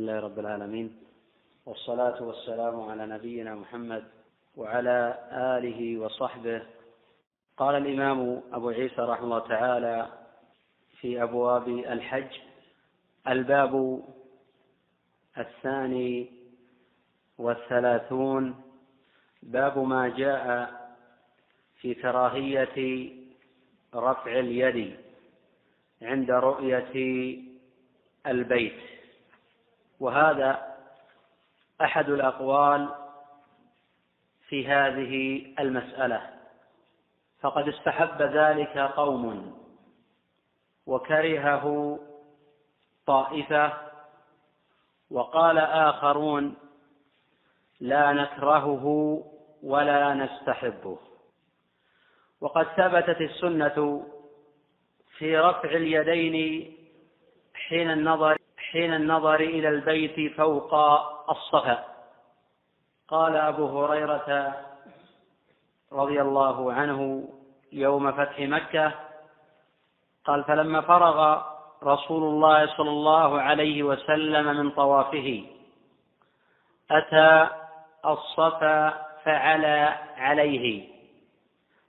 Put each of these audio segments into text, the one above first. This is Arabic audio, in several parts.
لله رب العالمين والصلاة والسلام على نبينا محمد وعلى آله وصحبه. قال الإمام أبو عيسى رحمه الله تعالى في أبواب الحج الباب الثاني والثلاثون باب ما جاء في كراهية رفع اليد عند رؤية البيت. وهذا أحد الأقوال في هذه المسألة. فقد استحب ذلك قوم وكرهه طائفة وقال آخرون لا نكرهه ولا نستحبه. وقد ثبتت السنة في رفع اليدين حين النظر حين النظر إلى البيت فوق الصفا. قال أبو هريرة رضي الله عنه يوم فتح مكة قال فلما فرغ رسول الله صلى الله عليه وسلم من طوافه أتى الصفا فعلى عليه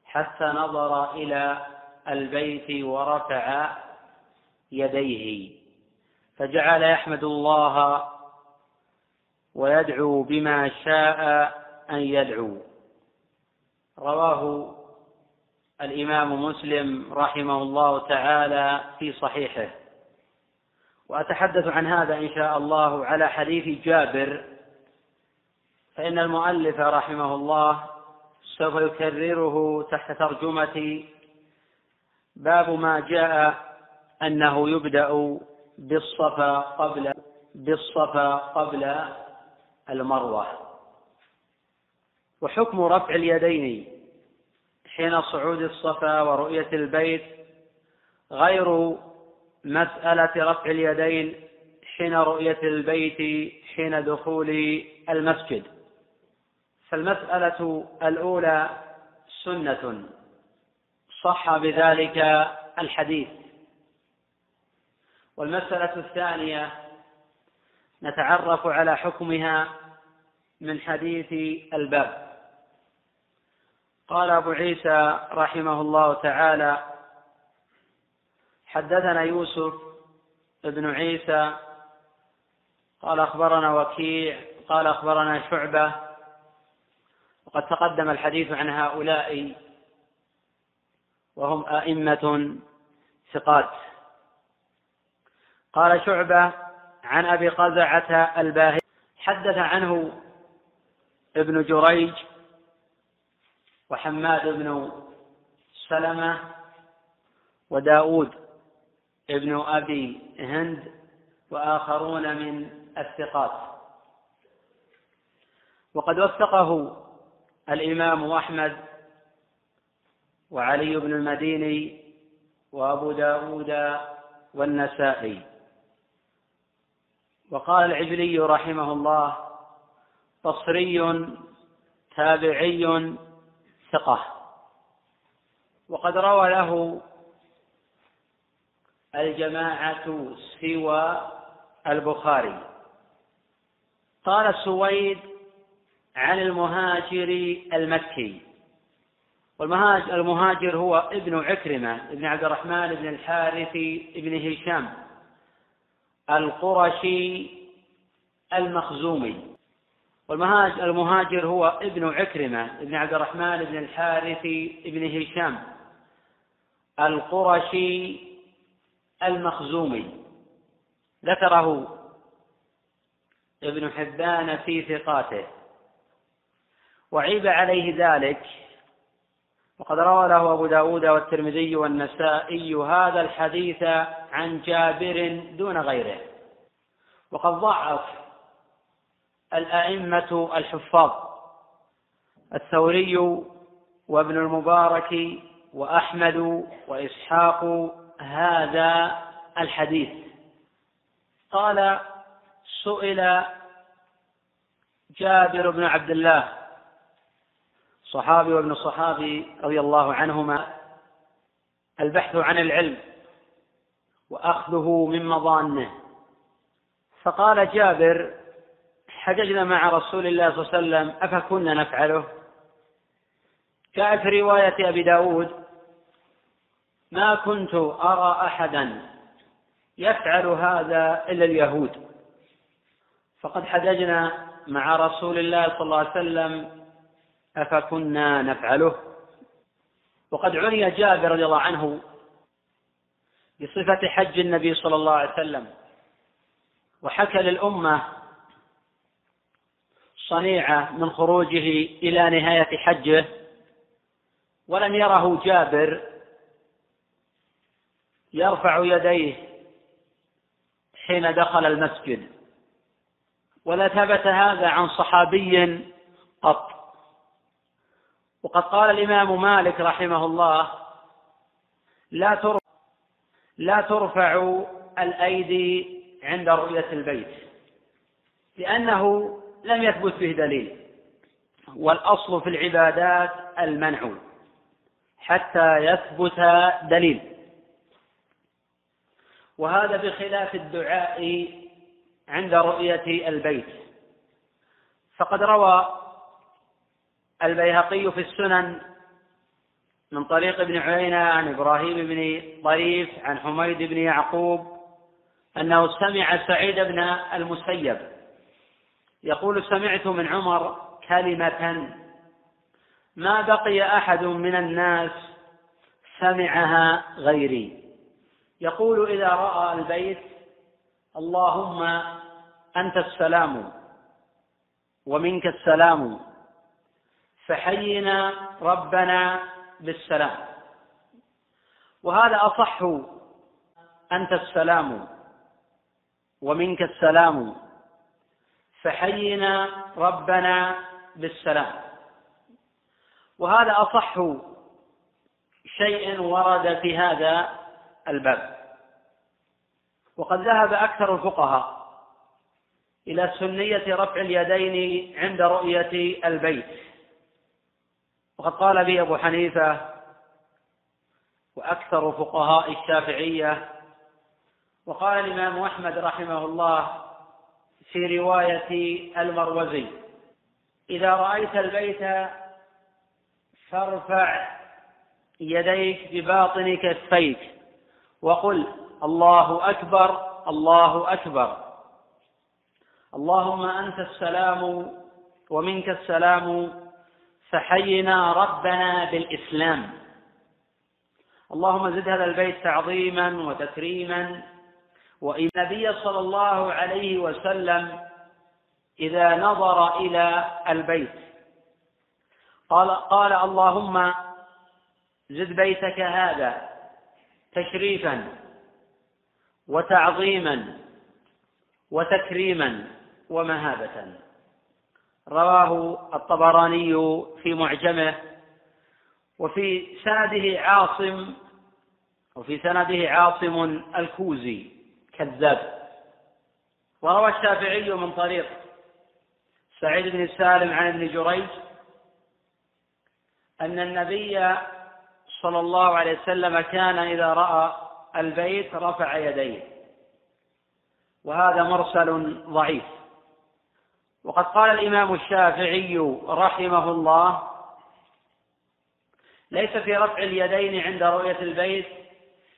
حتى نظر إلى البيت ورفع يديه. فجعل يحمد الله ويدعو بما شاء أن يدعو. رواه الإمام مسلم رحمه الله تعالى في صحيحه. وأتحدث عن هذا إن شاء الله على حديث جابر فإن المؤلف رحمه الله سوف يكرره تحت ترجمة باب ما جاء أنه يبدأ بالصفا قبل بالصفا قبل المروة. وحكم رفع اليدين حين صعود الصفا ورؤية البيت غير مسألة رفع اليدين حين رؤية البيت حين دخول المسجد. فالمسألة الأولى سنة. صح بذلك الحديث. والمسألة الثانية نتعرف على حكمها من حديث الباب. قال أبو عيسى رحمه الله تعالى حدثنا يوسف بن عيسى قال أخبرنا وكيع قال أخبرنا شعبة. وقد تقدم الحديث عن هؤلاء وهم أئمة ثقات. قال شعبة عن أبي قزعة الباهي حدث عنه ابن جريج وحماد بن سلمة وداود ابن أبي هند وآخرون من الثقات. وقد وثقه الإمام أحمد وعلي بن المديني وأبو داود والنسائي. وقال العجلي رحمه الله بصري تابعي ثقة. وقد روى له الجماعة سوى البخاري. قال سويد عن المهاجر المكي. والمهاجر المهاجر هو ابن عكرمة ابن عبد الرحمن بن الحارث بن هشام. القرشي المخزومي. والمهاجر المهاجر هو ابن عكرمة ابن عبد الرحمن بن الحارث بن هشام. القرشي المخزومي. ذكره ابن حبان في ثقاته. وعيب عليه ذلك وقد روى له أبو داود والترمذي والنسائي هذا الحديث عن جابر دون غيره. وقد ضعف الأئمة الحفاظ الثوري وابن المبارك وأحمد وإسحاق هذا الحديث. قال سئل جابر بن عبد الله صحابي وابن الصحابي رضي الله عنهما البحث عن العلم وأخذه من مظانه. فقال جابر حججنا مع رسول الله صلى الله عليه وسلم أفكنا نفعله؟ جاء في رواية أبي داود ما كنت أرى أحدا يفعل هذا إلا اليهود. فقد حججنا مع رسول الله صلى الله عليه وسلم أفكنا نفعله؟ وقد عني جابر رضي الله عنه بصفة حج النبي صلى الله عليه وسلم. وحكى للأمة صنيعة من خروجه إلى نهاية حجه ولم يره جابر يرفع يديه حين دخل المسجد. ولا ثبت هذا عن صحابي قط. وقد قال الإمام مالك رحمه الله لا ترفع لا ترفع الأيدي عند رؤية البيت لأنه لم يثبت به دليل. والأصل في العبادات المنع حتى يثبت دليل. وهذا بخلاف الدعاء عند رؤية البيت. فقد روى البيهقي في السنن من طريق ابن عيينة عن إبراهيم بن طريف عن حميد بن يعقوب أنه سمع سعيد بن المسيب. يقول سمعت من عمر كلمة ما بقي أحد من الناس سمعها غيري. يقول إذا رأى البيت اللهم أنت السلام ومنك السلام فحينا ربنا بالسلام. وهذا أصح أنت السلام. ومنك السلام. فحينا ربنا بالسلام. وهذا أصح شيء ورد في هذا الباب. وقد ذهب أكثر الفقهاء إلى سنية رفع اليدين عند رؤية البيت. وقد قال به أبو حنيفة وأكثر فقهاء الشافعية وقال الإمام أحمد رحمه الله في رواية المروزي إذا رأيت البيت فارفع يديك بباطن كفيك وقل الله أكبر الله أكبر. اللهم أنت السلام ومنك السلام فحينا ربنا بالإسلام. اللهم زد هذا البيت تعظيما وتكريما وإن النبي صلى الله عليه وسلم إذا نظر إلى البيت قال قال اللهم زد بيتك هذا تشريفا وتعظيما وتكريما ومهابة. رواه الطبراني في معجمه وفي سنده عاصم وفي سنده عاصم الكوزي. كذاب. وروى الشافعي من طريق سعيد بن سالم عن ابن جريج أن النبي صلى الله عليه وسلم كان إذا رأى البيت رفع يديه. وهذا مرسل ضعيف. وقد قال الإمام الشافعي رحمه الله ليس في رفع اليدين عند رؤية البيت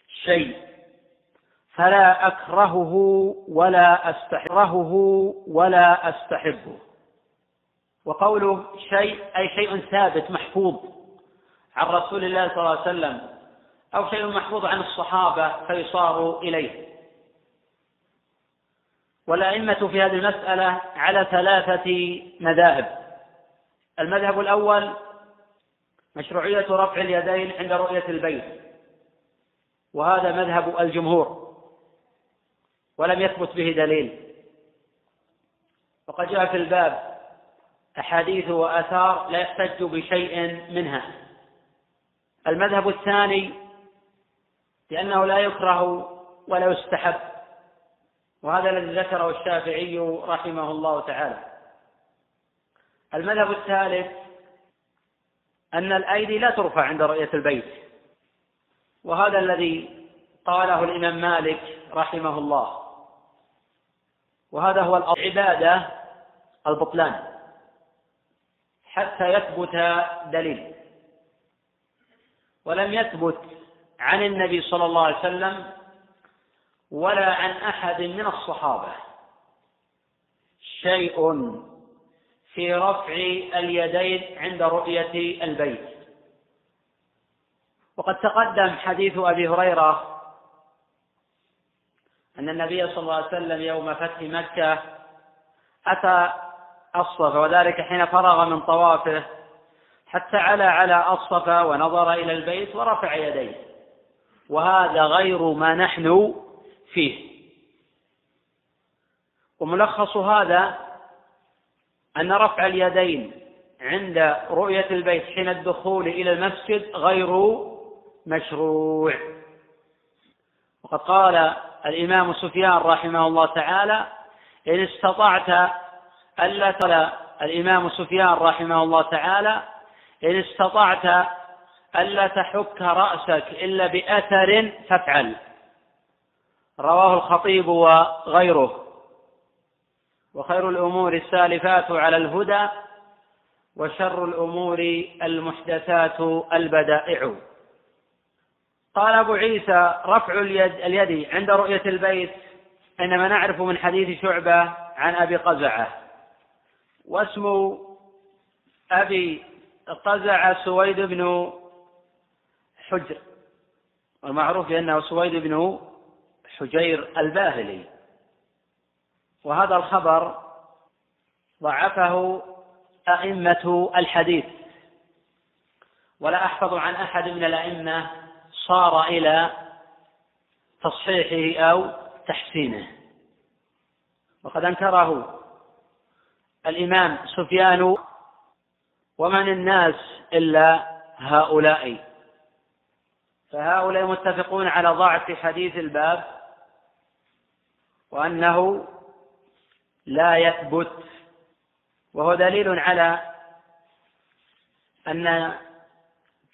شيء. فلا أكرهه ولا أستحبه ولا أستحبه. وقوله شيء أي شيء ثابت محفوظ عن رسول الله صلى الله عليه وسلم أو شيء محفوظ عن الصحابة فيصار إليه. والأئمة في هذه المسألة على ثلاثة مذاهب. المذهب الأول مشروعية رفع اليدين عند رؤية البيت وهذا مذهب الجمهور. ولم يثبت به دليل. وقد جاء في الباب أحاديث وآثار لا يحتج بشيء منها. المذهب الثاني لأنه لا يكره ولا يستحب وهذا الذي ذكره الشافعي رحمه الله تعالى. المذهب الثالث أن الأيدي لا ترفع عند رؤية البيت وهذا الذي قاله الإمام مالك رحمه الله. وهذا هو العبادة البطلان حتى يثبت دليل. ولم يثبت عن النبي صلى الله عليه وسلم ولا عن أحد من الصحابة. شيء في رفع اليدين عند رؤية البيت. وقد تقدم حديث أبي هريرة أن النبي صلى الله عليه وسلم يوم فتح مكة أتى الصفا وذلك حين فرغ من طوافه حتى علا على الصفا ونظر إلى البيت ورفع يديه. وهذا غير ما نحن فيه. وملخص هذا أن رفع اليدين عند رؤية البيت حين الدخول إلى المسجد غير مشروع. وقد قال الإمام سفيان رحمه الله تعالى إن استطعت ألا ترى الإمام سفيان رحمه الله تعالى إن استطعت ألا تحك رأسك إلا بأثر فافعل. رواه الخطيب وغيره. وخير الأمور السالفات على الهدى وشر الأمور المحدثات البدائع. قال أبو عيسى رفع اليد, اليد عند رؤية البيت إنما نعرف من حديث شعبة عن أبي قزعة. واسم أبي قزع سويد بن حجر والمعروف بأنه سويد بن حجير الباهلي. وهذا الخبر ضعفه أئمة الحديث. ولا أحفظ عن أحد من الأئمة صار إلى تصحيحه أو تحسينه. وقد أنكره الإمام سفيان ومن الناس إلا هؤلاء. فهؤلاء متفقون على ضعف حديث الباب وأنه لا يثبت. وهو دليل على أن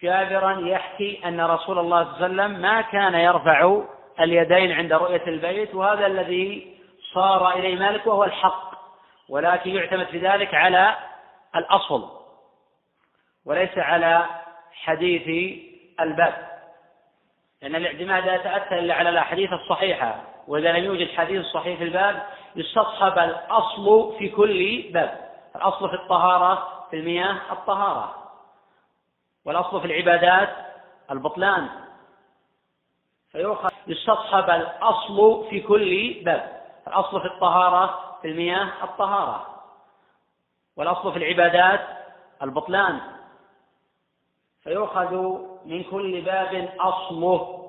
جابرا يحكي أن رسول الله صلى الله عليه وسلم ما كان يرفع اليدين عند رؤية البيت وهذا الذي صار إليه مالك وهو الحق ولكن يعتمد في ذلك على الأصل وليس على حديث الباب لأن الاعتماد لا يتأتى إلا على الأحاديث الصحيحة وإذا لم يوجد حديث صحيح في الباب يستصحب الأصل في كل باب الأصل في الطهارة في المياه الطهارة. والأصل في العبادات البطلان. فيؤخذ يستصحب الأصل في كل باب. الأصل في الطهارة في المياه الطهارة. والأصل في العبادات البطلان. فيؤخذ من كل باب أصله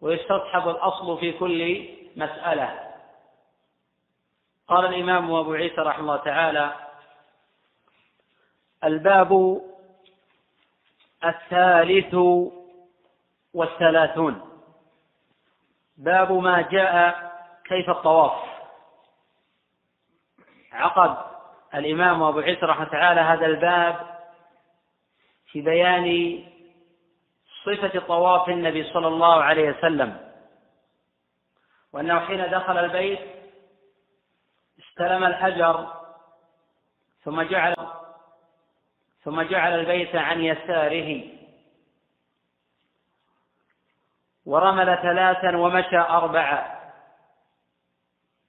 ويستصحب الأصل في كل مسألة. قال الإمام أبو عيسى رحمه الله تعالى الباب الثالث والثلاثون. باب ما جاء كيف الطواف. عقد الإمام أبو عيسى رحمه تعالى هذا الباب في بيان صفة طواف النبي صلى الله عليه وسلم. وأنه حين دخل البيت استلم الحجر ثم جعل ثم جعل البيت عن يساره. ورمل ثلاثا ومشى أربعة.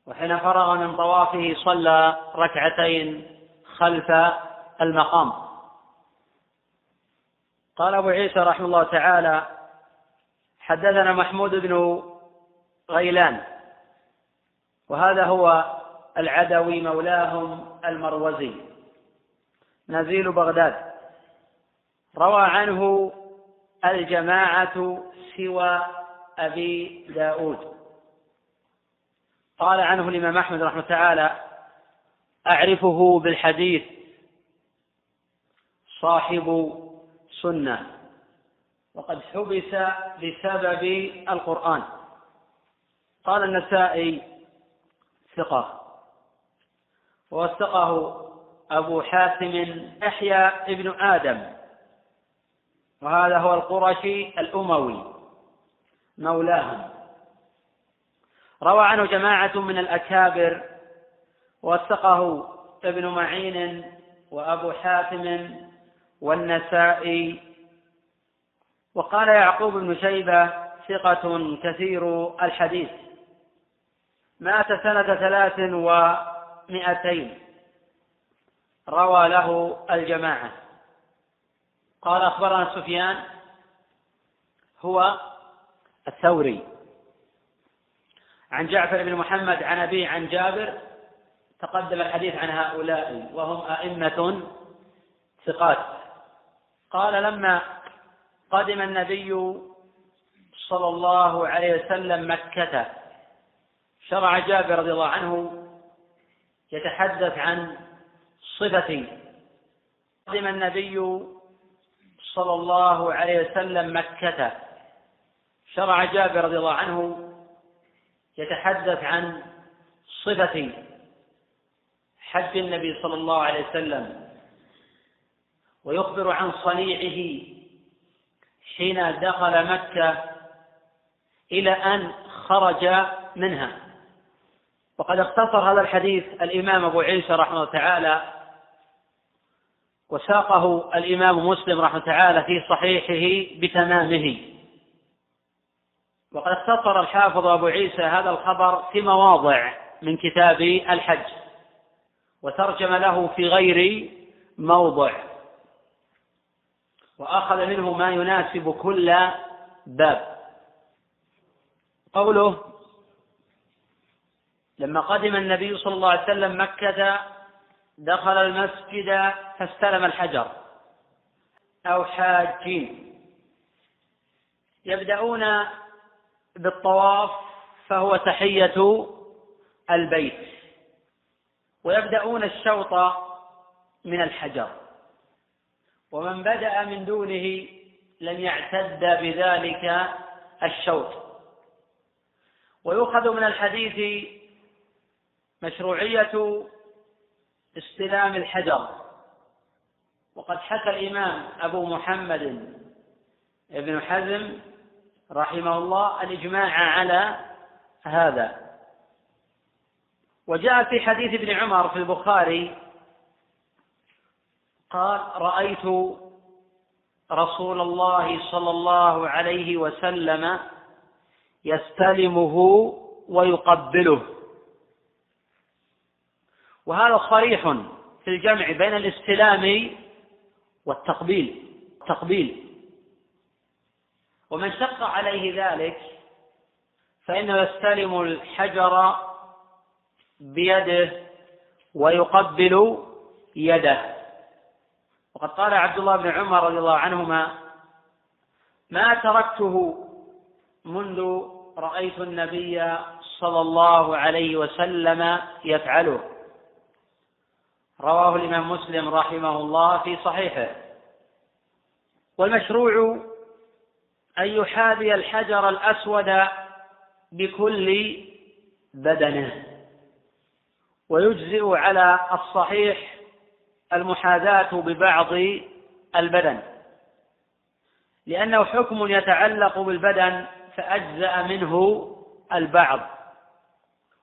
وحين فرغ من طوافه صلى ركعتين خلف المقام. قال أبو عيسى رحمه الله تعالى حدثنا محمود بن غيلان. وهذا هو العدوي مولاهم المروزي. نزيل بغداد. روى عنه الجماعة سوى أبي داود. قال عنه الإمام أحمد رحمه تعالى أعرفه بالحديث صاحب سنة وقد حبس بسبب القرآن. قال النسائي ثقة ووثقه أبو حاتم يحيى ابن آدم. وهذا هو القرشي الأموي. مولاهم. روى عنه جماعة من الأكابر. وثقه ابن معين وأبو حاتم والنسائي. وقال يعقوب بن شيبة ثقة كثير الحديث. مات سنة ثلاث ومئتين. روى له الجماعة. قال أخبرنا سفيان هو الثوري. عن جعفر بن محمد عن أبيه عن جابر تقدم الحديث عن هؤلاء وهم أئمة ثقات. قال لما قدم النبي صلى الله عليه وسلم مكة شرع جابر رضي الله عنه يتحدث عن صفة. قدم النبي صلى الله عليه وسلم مكة. شرع جابر رضي الله عنه يتحدث عن صفة حج النبي صلى الله عليه وسلم ويخبر عن صنيعه حين دخل مكة إلى أن خرج منها. وقد اختصر هذا الحديث الإمام أبو عيسى رحمه الله تعالى وساقه الإمام مسلم رحمه تعالى في صحيحه بتمامه. وقد اختصر الحافظ أبو عيسى هذا الخبر في مواضع من كتاب الحج وترجم له في غير موضع. وأخذ منه ما يناسب كل باب. قوله لما قدم النبي صلى الله عليه وسلم مكة دخل المسجد فاستلم الحجر. أو حاجين. يبدأون بالطواف فهو تحية البيت. ويبدأون الشوط من الحجر. ومن بدأ من دونه لم يعتد بذلك الشوط. ويؤخذ من الحديث مشروعية استلام الحجر. وقد حكى الإمام أبو محمد ابن حزم رحمه الله الإجماع على هذا. وجاء في حديث ابن عمر في البخاري قال رأيت رسول الله صلى الله عليه وسلم يستلمه ويقبله. وهذا صريح في الجمع بين الاستلام والتقبيل. التقبيل. ومن شق عليه ذلك فإنه يستلم الحجر بيده ويقبل يده. وقد قال عبد الله بن عمر رضي الله عنهما ما تركته منذ رأيت النبي صلى الله عليه وسلم يفعله. رواه الإمام مسلم رحمه الله في صحيحه. والمشروع أن يحاذي الحجر الأسود بكل بدنه. ويجزئ على الصحيح المحاذاة ببعض البدن. لأنه حكم يتعلق بالبدن فأجزأ منه البعض.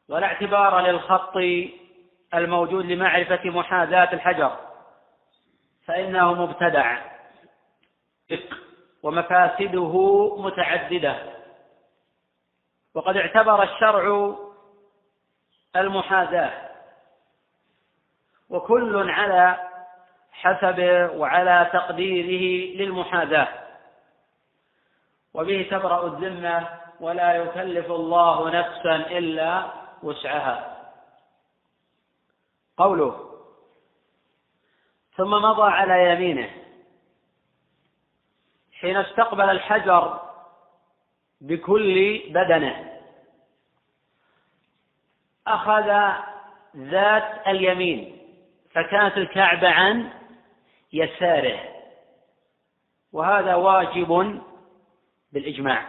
ولا اعتبار للخط الموجود لمعرفة محاذاة الحجر. فإنه مبتدع. ومفاسده متعددة. وقد اعتبر الشرع المحاذاة. وكل على حسبه وعلى تقديره للمحاذاة. وبه تبرأ الذمة ولا يكلف الله نفسا إلا وسعها. قوله. ثم مضى على يمينه. حين استقبل الحجر بكل بدنه. أخذ ذات اليمين فكانت الكعبة عن يساره. وهذا واجب بالإجماع.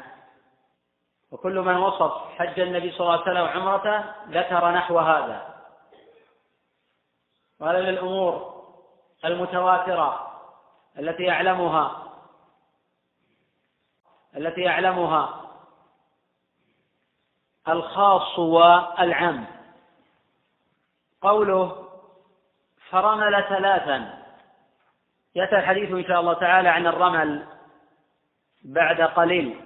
وكل من وصف حج النبي صلى الله عليه وسلم وعمرته ذكر نحو هذا. وهذا من الأمور المتواترة التي يعلمها التي يعلمها الخاص والعام. قوله فرمل ثلاثا. يأتي الحديث إن شاء الله تعالى عن الرمل بعد قليل.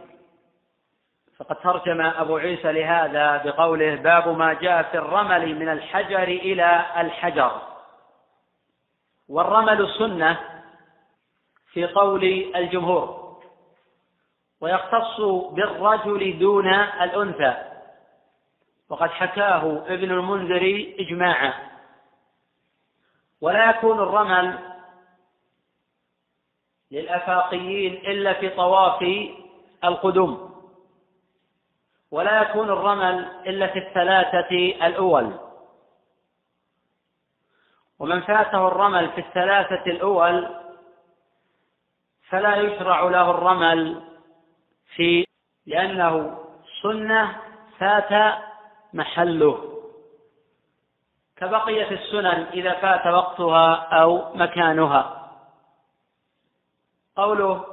فقد ترجم أبو عيسى لهذا بقوله باب ما جاء في الرمل من الحجر إلى الحجر. والرمل سنة في قول الجمهور ويختص بالرجل دون الأنثى. وقد حكاه ابن المنذر إجماعا. ولا يكون الرمل للأفاقيين إلا في طواف القدوم. ولا يكون الرمل إلا في الثلاثة الأول. ومن فاته الرمل في الثلاثة الأول فلا يشرع له الرمل في لأنه سنة فات محله. كبقية السنن إذا فات وقتها أو مكانها. قوله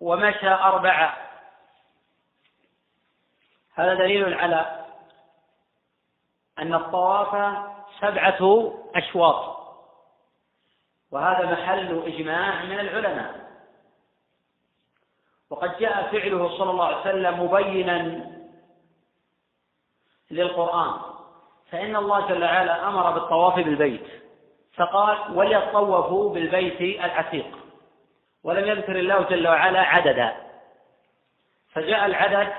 ومشى أربعة. هذا دليل على أن الطواف سبعة أشواط. وهذا محل إجماع من العلماء. وقد جاء فعله صلى الله عليه وسلم مبينا للقرآن. فإن الله جل وعلا أمر بالطواف بالبيت. فقال وليطوفوا بالبيت العتيق ولم يذكر الله جل وعلا عددا. فجاء العدد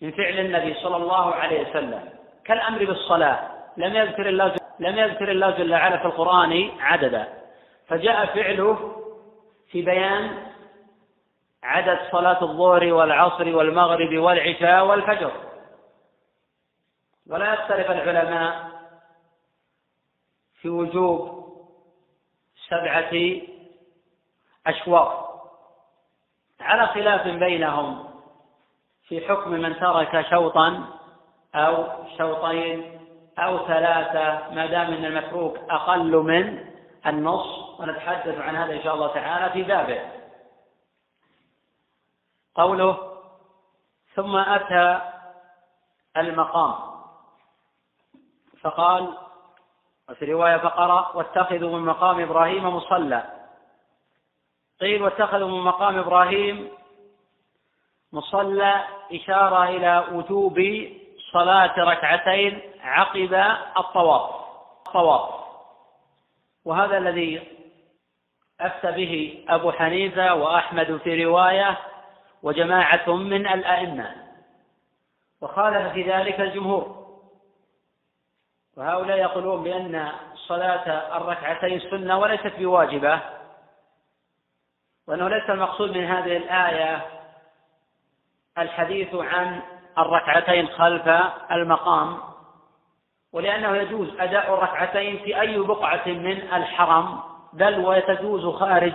من فعل النبي صلى الله عليه وسلم. كالأمر بالصلاة. لم يذكر الله لم يذكر الله جل وعلا في القرآن عددا. فجاء فعله في بيان عدد صلاة الظهر والعصر والمغرب والعشاء والفجر. ولا يختلف العلماء في وجوب سبعة أشواط. على خلاف بينهم في حكم من ترك شوطا أو شوطين أو ثلاثة ما دام أن المتروك أقل من النص. ونتحدث عن هذا إن شاء الله تعالى في بابه. قوله ثم أتى المقام فقال وفي رواية فقرأ واتخذوا من مقام إبراهيم مصلى قيل واتخذوا من مقام إبراهيم مصلى إشارة إلى وجوب صلاة ركعتين عقب الطواف. الطواف. وهذا الذي أفتى به أبو حنيفة وأحمد في رواية وجماعة من الأئمة. وخالف في ذلك الجمهور. وهؤلاء يقولون بأن صلاة الركعتين سنة وليست بواجبة وأنه ليس المقصود من هذه الآية الحديث عن الركعتين خلف المقام. ولأنه يجوز أداء الركعتين في أي بقعة من الحرم بل ويتجوز خارج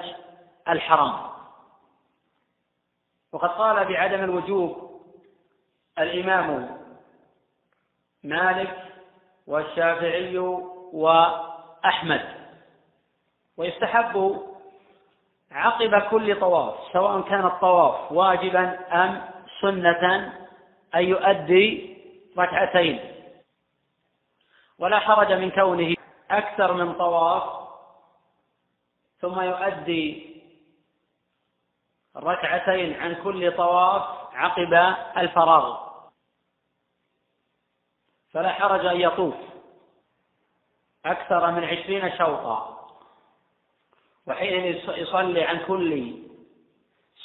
الحرم. وقد قال بعدم الوجوب الإمام مالك والشافعي وأحمد. ويستحب عقب كل طواف سواء كان الطواف واجبا أم سنة أن يؤدي ركعتين. ولا حرج من كونه أكثر من طواف ثم يؤدي ركعتين عن كل طواف عقب الفراغ. فلا حرج أن يطوف أكثر من عشرين شوطا. وحين يصلي عن كل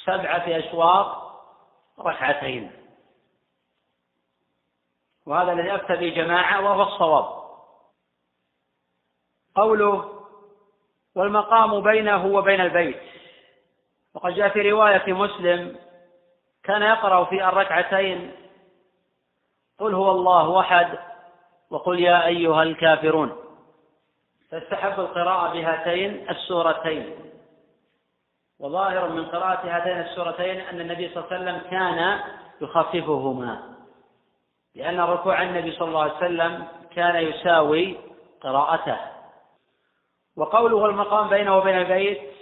سبعة أشواط ركعتين. وهذا الذي أفتى به جماعة وهو الصواب. قوله والمقام بينه وبين البيت. وقد جاء في رواية مسلم كان يقرأ في الركعتين قل هو الله أحد وقل يا أيها الكافرون. فاستحب القراءة بهاتين السورتين. وظاهر من قراءة هاتين السورتين أن النبي صلى الله عليه وسلم كان يخففهما. لأن ركوع النبي صلى الله عليه وسلم كان يساوي قراءته. وقوله المقام بينه وبين البيت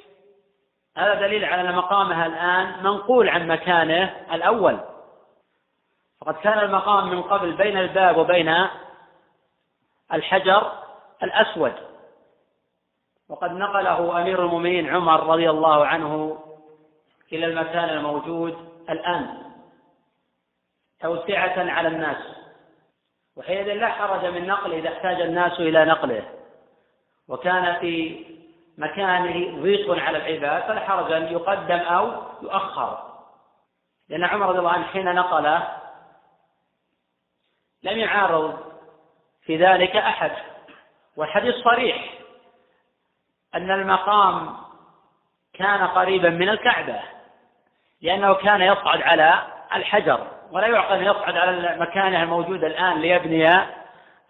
هذا دليل على أن مقامها الآن منقول عن مكانه الأول. فقد كان المقام من قبل بين الباب وبين الحجر الأسود. وقد نقله أمير المؤمنين عمر رضي الله عنه إلى المكان الموجود الآن توسعة على الناس. وحينئذ لا حرج من نقله إذا احتاج الناس إلى نقله. وكان في مكانه ضيق على العباد فلا حرج أن يقدم أو يؤخر. لأن عمر رضي الله عنه حين نقله لم يعارض في ذلك أحد. والحديث صريح أن المقام كان قريبا من الكعبة لأنه كان يصعد على الحجر ولا يعقل أن يصعد على مكانه الموجود الآن ليبني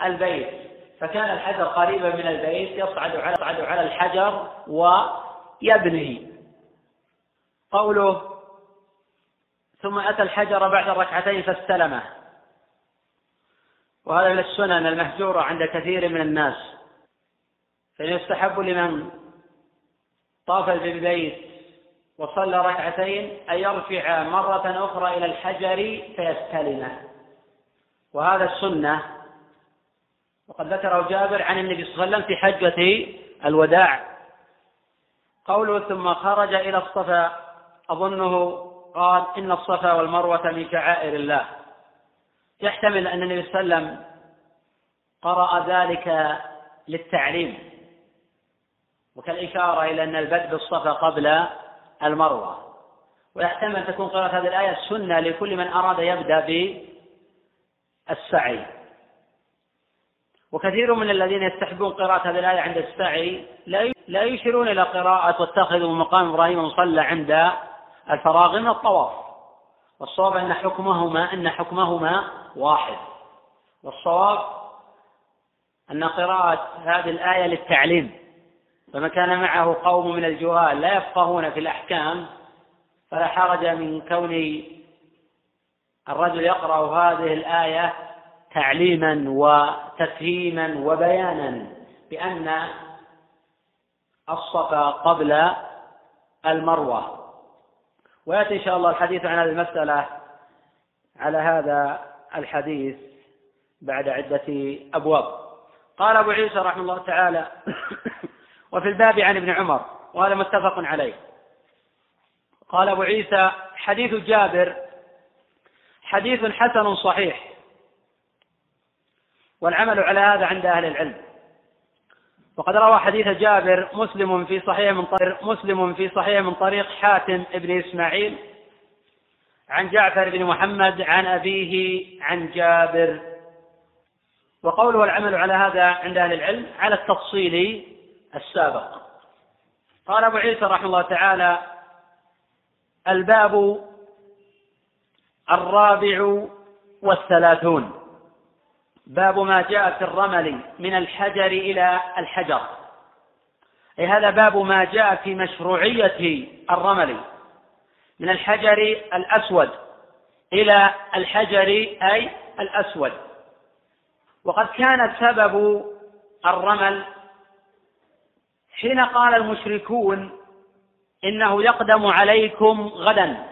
البيت. فكان الحجر قريبا من البيت يصعد على يصعد على الحجر ويبني. قوله ثم أتى الحجر بعد الركعتين فاستلمه. وهذا من السنن المهجورة عند كثير من الناس. فيستحب لمن طاف بالبيت وصلى ركعتين أن يرفع مرة أخرى إلى الحجر فيستلمه. وهذا السنة وقد ذكره جابر عن النبي صلى الله عليه وسلم في حجة الوداع. قوله ثم خرج إلى الصفا أظنه قال إن الصفا والمروة من شعائر الله. يحتمل أن النبي صلى الله عليه وسلم قرأ ذلك للتعليم وكالإشارة إلى أن البدء بالصفا قبل المروة. ويحتمل أن تكون قراءة هذه الآية سنة لكل من أراد يبدأ بالسعي. وكثير من الذين يستحبون قراءة هذه الآية عند السعي لا يشيرون إلى قراءة واتخذوا مقام إبراهيم مصلى عند الفراغ من الطواف. والصواب أن حكمهما أن حكمهما واحد. والصواب أن قراءة هذه الآية للتعليم. فمن كان معه قوم من الجهال لا يفقهون في الأحكام فلا حرج من كون الرجل يقرأ هذه الآية تعليما وتفهيما وبيانا بأن الصفا قبل المروة. ويأتي إن شاء الله الحديث عن هذه المسألة على هذا الحديث بعد عدة أبواب. قال أبو عيسى رحمه الله تعالى وفي الباب عن ابن عمر وهذا متفق عليه. قال أبو عيسى حديث جابر حديث حسن صحيح. والعمل على هذا عند أهل العلم. وقد روى حديث جابر مسلم في صحيح من طريق مسلم في صحيح من طريق حاتم بن إسماعيل عن جعفر بن محمد عن أبيه عن جابر. وقوله العمل على هذا عند أهل العلم على التفصيل السابق. قال أبو عيسى رحمه الله تعالى الباب الرابع والثلاثون. باب ما جاء في الرمل من الحجر إلى الحجر. أي هذا باب ما جاء في مشروعية الرمل من الحجر الأسود إلى الحجر أي الأسود. وقد كان سبب الرمل حين قال المشركون إنه يقدم عليكم غدا.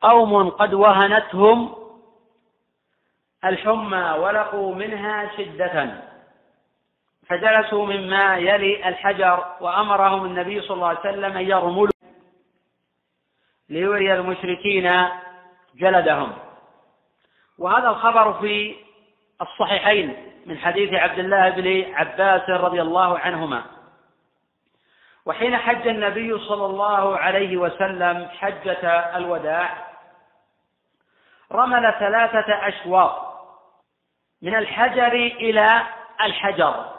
قوم قد وهنتهم الحمى ولقوا منها شدة. فجلسوا مما يلي الحجر وأمرهم النبي صلى الله عليه وسلم يرملوا ليري المشركين جلدهم. وهذا الخبر في الصحيحين من حديث عبد الله بن عباس رضي الله عنهما. وحين حج النبي صلى الله عليه وسلم حجة الوداع رمل ثلاثة أشواط. من الحجر إلى الحجر.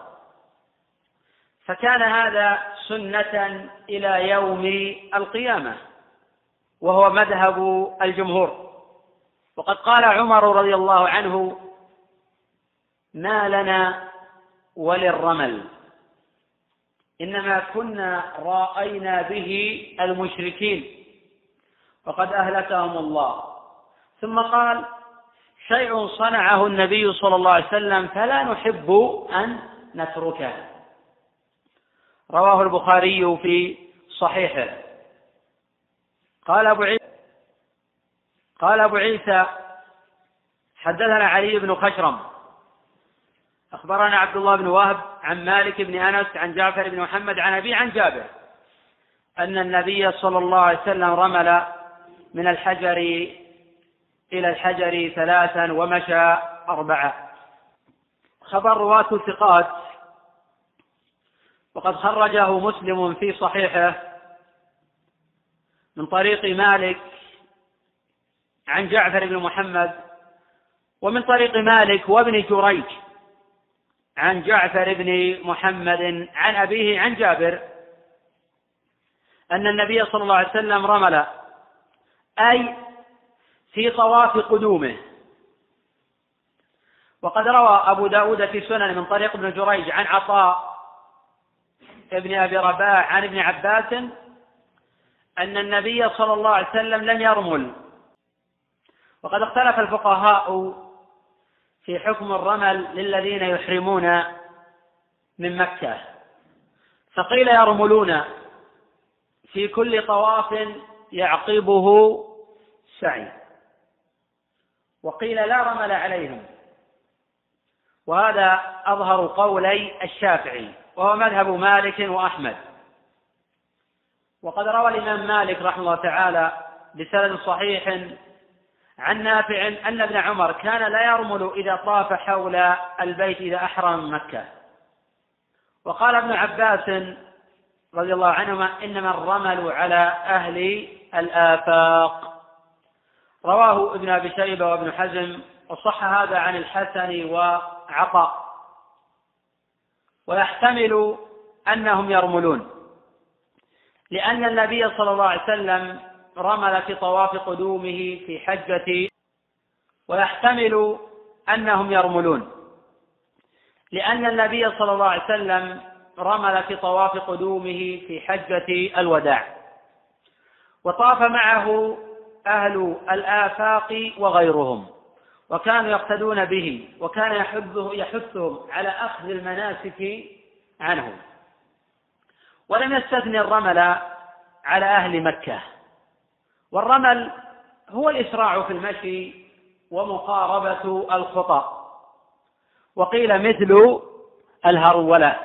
فكان هذا سنة إلى يوم القيامة وهو مذهب الجمهور. وقد قال عمر رضي الله عنه ما لنا وللرمل إنما كنا رأينا به المشركين وقد أهلكهم الله. ثم قال شيء صنعه النبي صلى الله عليه وسلم فلا نحب أن نتركه. رواه البخاري في صحيحه. قال أبو عيسى قال أبو عيسى حدثنا علي بن خشرم. أخبرنا عبد الله بن وهب عن مالك بن أنس عن جعفر بن محمد عن أبي عن جابر أن النبي صلى الله عليه وسلم رمل من الحجر إلى الحجر ثلاثا ومشى أربعة. خبر رواة الثقات. وقد خرجه مسلم في صحيحه من طريق مالك عن جعفر بن محمد ومن طريق مالك وابن جريج عن جعفر بن محمد عن أبيه عن جابر أن النبي صلى الله عليه وسلم رمل. أي في طواف قدومه. وقد روى أبو داود في سنن من طريق ابن جريج عن عطاء ابن أبي رباح عن ابن عباس أن النبي صلى الله عليه وسلم لم يرمل. وقد اختلف الفقهاء في حكم الرمل للذين يحرمون من مكة. فقيل يرملون في كل طواف يعقبه سعي. وقيل لا رمل عليهم. وهذا أظهر قولي الشافعي وهو مذهب مالك وأحمد. وقد روى الإمام مالك رحمه الله تعالى بسند صحيح عن نافع أن ابن عمر كان لا يرمل إذا طاف حول البيت إذا أحرم مكة. وقال ابن عباس رضي الله عنهما إنما الرمل على أهل الآفاق. رواه ابن أبي شيبة وابن حزم وصح هذا عن الحسن وعطاء. ويحتمل أنهم يرملون لأن النبي صلى الله عليه وسلم رمل في طواف قدومه في حجة ويحتمل أنهم يرملون لأن النبي صلى الله عليه وسلم رمل في طواف قدومه في حجة الوداع. وطاف معه أهل الآفاق وغيرهم وكانوا يقتدون به وكان يحثه يحثهم على أخذ المناسك عنهم. ولم يستثني الرمل على أهل مكة. والرمل هو الإسراع في المشي ومقاربة الخطى وقيل مثل الهرولة.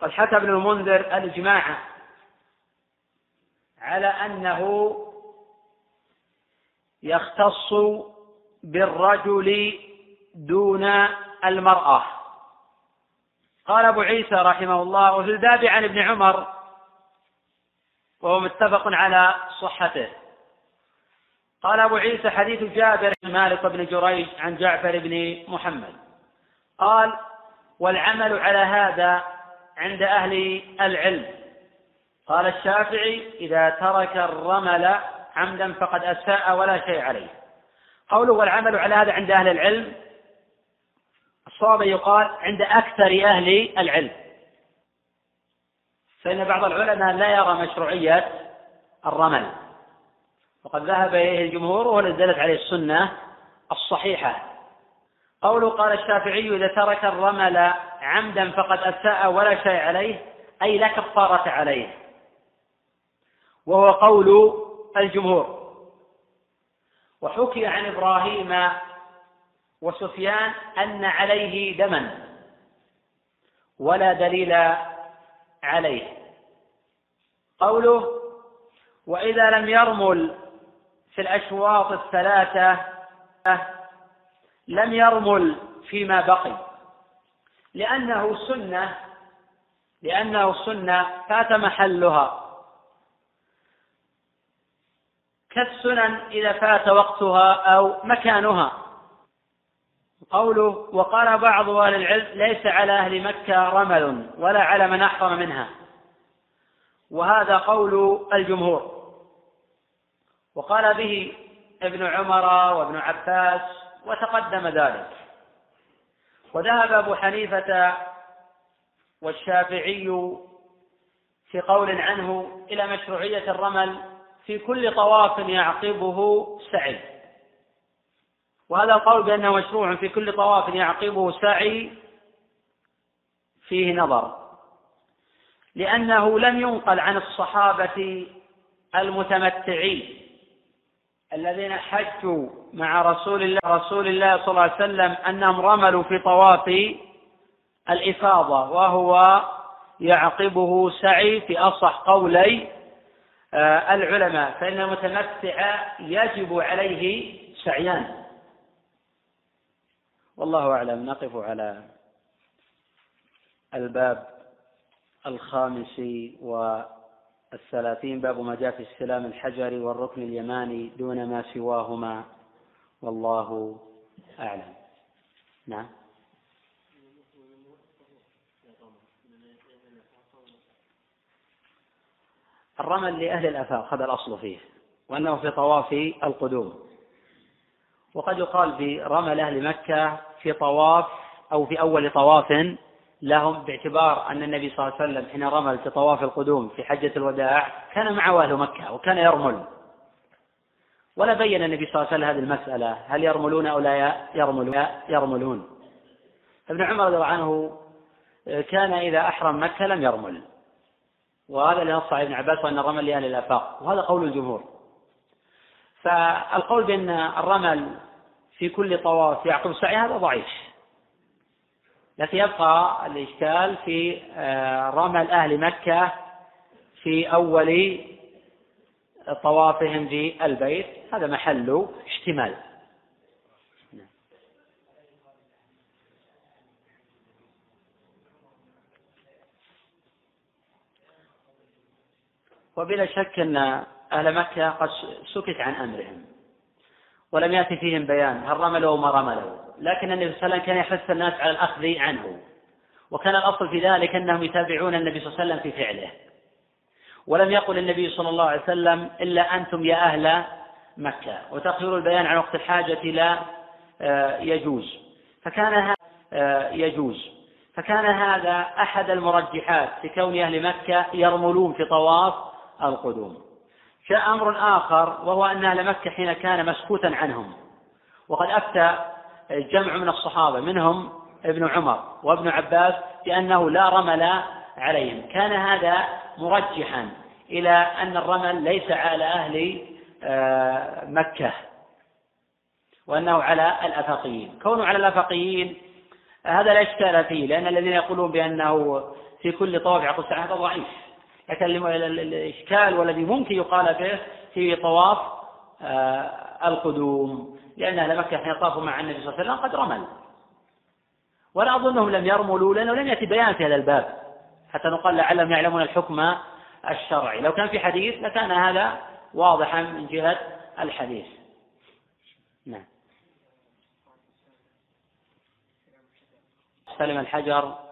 قد حكى ابن المنذر الإجماع على أنه يختص بالرجل دون المرأة. قال أبو عيسى رحمه الله وفي الباب عن ابن عمر وهو متفق على صحته. قال أبو عيسى حديث جابر بن مالك بن جريج عن جعفر بن محمد. قال والعمل على هذا عند أهل العلم. قال الشافعي إذا ترك الرمل عمدا فقد أساء ولا شيء عليه. قوله والعمل على هذا عند أهل العلم الصواب يقال عند أكثر أهل العلم. فإن بعض العلماء لا يرى مشروعية الرمل. وقد ذهب إليه الجمهور وهو دلت عليه السنة الصحيحة. قوله قال الشافعي إذا ترك الرمل عمدا فقد أساء ولا شيء عليه أي لا كفارة عليه. وهو قول الجمهور. وحكي عن إبراهيم وسفيان أن عليه دما ولا دليل عليه. قوله وإذا لم يرمل في الأشواط الثلاثة لم يرمل فيما بقي لأنه سنة لأنه سنة فات محلها. كالسنن إذا فات وقتها أو مكانها. قوله وقال بعض أهل العلم ليس على أهل مكة رمل ولا على من أحرم منها. وهذا قول الجمهور. وقال به ابن عمر وابن عباس وتقدم ذلك. وذهب أبو حنيفة والشافعي في قول عنه إلى مشروعية الرمل في كل طواف يعقبه سعي. وهذا القول بأنه مشروع في كل طواف يعقبه سعي فيه نظر. لأنه لم ينقل عن الصحابة المتمتعين الذين حجوا مع رسول الله رسول الله صلى الله عليه وسلم أنهم رملوا في طواف الإفاضة وهو يعقبه سعي في أصح قولي العلماء فإن المتمتع يجب عليه سعيان. والله أعلم. نقف على الباب الخامس والثلاثين. باب ما جاء في السلام الحجري والركن اليماني دون ما سواهما. والله أعلم. نعم. الرمل لأهل الآفاق هذا الأصل فيه وأنه في طواف القدوم. وقد يقال برمل أهل مكة في طواف أو في أول طواف لهم باعتبار أن النبي صلى الله عليه وسلم حين رمل في طواف القدوم في حجة الوداع كان معه أهل مكة وكان يرمل. ولا بين النبي صلى الله عليه وسلم هذه المسألة هل يرملون أو لا يرملون؟ يرملون. ابن عمر رضي الله عنه كان إذا أحرم مكة لم يرمل. وهذا اللي نص ابن عباس وأن الرمل لأهل الآفاق. وهذا قول الجمهور. فالقول بأن الرمل في كل طواف يعقب السعي هذا ضعيف. لكن يبقى الإشكال في آه، رمل أهل مكة في أول طوافهم في البيت. هذا محل اشتمال. وبلا شك أن أهل مكة قد سكت عن أمرهم ولم يأتي فيهم بيان هل رملوا أو ما رملوا. لكن النبي صلى الله عليه وسلم كان يحث الناس على الأخذ عنه. وكان الأصل في ذلك أنهم يتابعون النبي صلى الله عليه وسلم في فعله. ولم يقل النبي صلى الله عليه وسلم إلا أنتم يا أهل مكة. وتأخير البيان عن وقت الحاجة لا آه، يجوز. فكان آه، يجوز. فكان هذا أحد المرجحات في كون أهل مكة يرملون في طواف القدوم. جاء أمر آخر وهو أن أهل مكة حين كان مسكوتا عنهم. وقد أفتى جمع من الصحابة منهم ابن عمر وابن عباس بأنه لا رمل عليهم. كان هذا مرجحا إلى أن الرمل ليس على أهل آه، مكة وأنه على الأفاقيين. كونه على الأفاقيين هذا لا إشكال فيه لأن الذين يقولون بأنه في كل طواف يعقد ساعة ضعيف. لكن الإشكال والذي ممكن يقال به في طواف آه، القدوم. لأن أهل مكة حين طافوا مع النبي صلى الله عليه وسلم قد رمل. ولا أظنهم لم يرملوا لأنه لم يأتي بيان في هذا الباب. حتى نقال لعلهم يعلمون الحكم الشرعي. لو كان في حديث لكان هذا واضحا من جهة الحديث. نعم. سلم الحجر.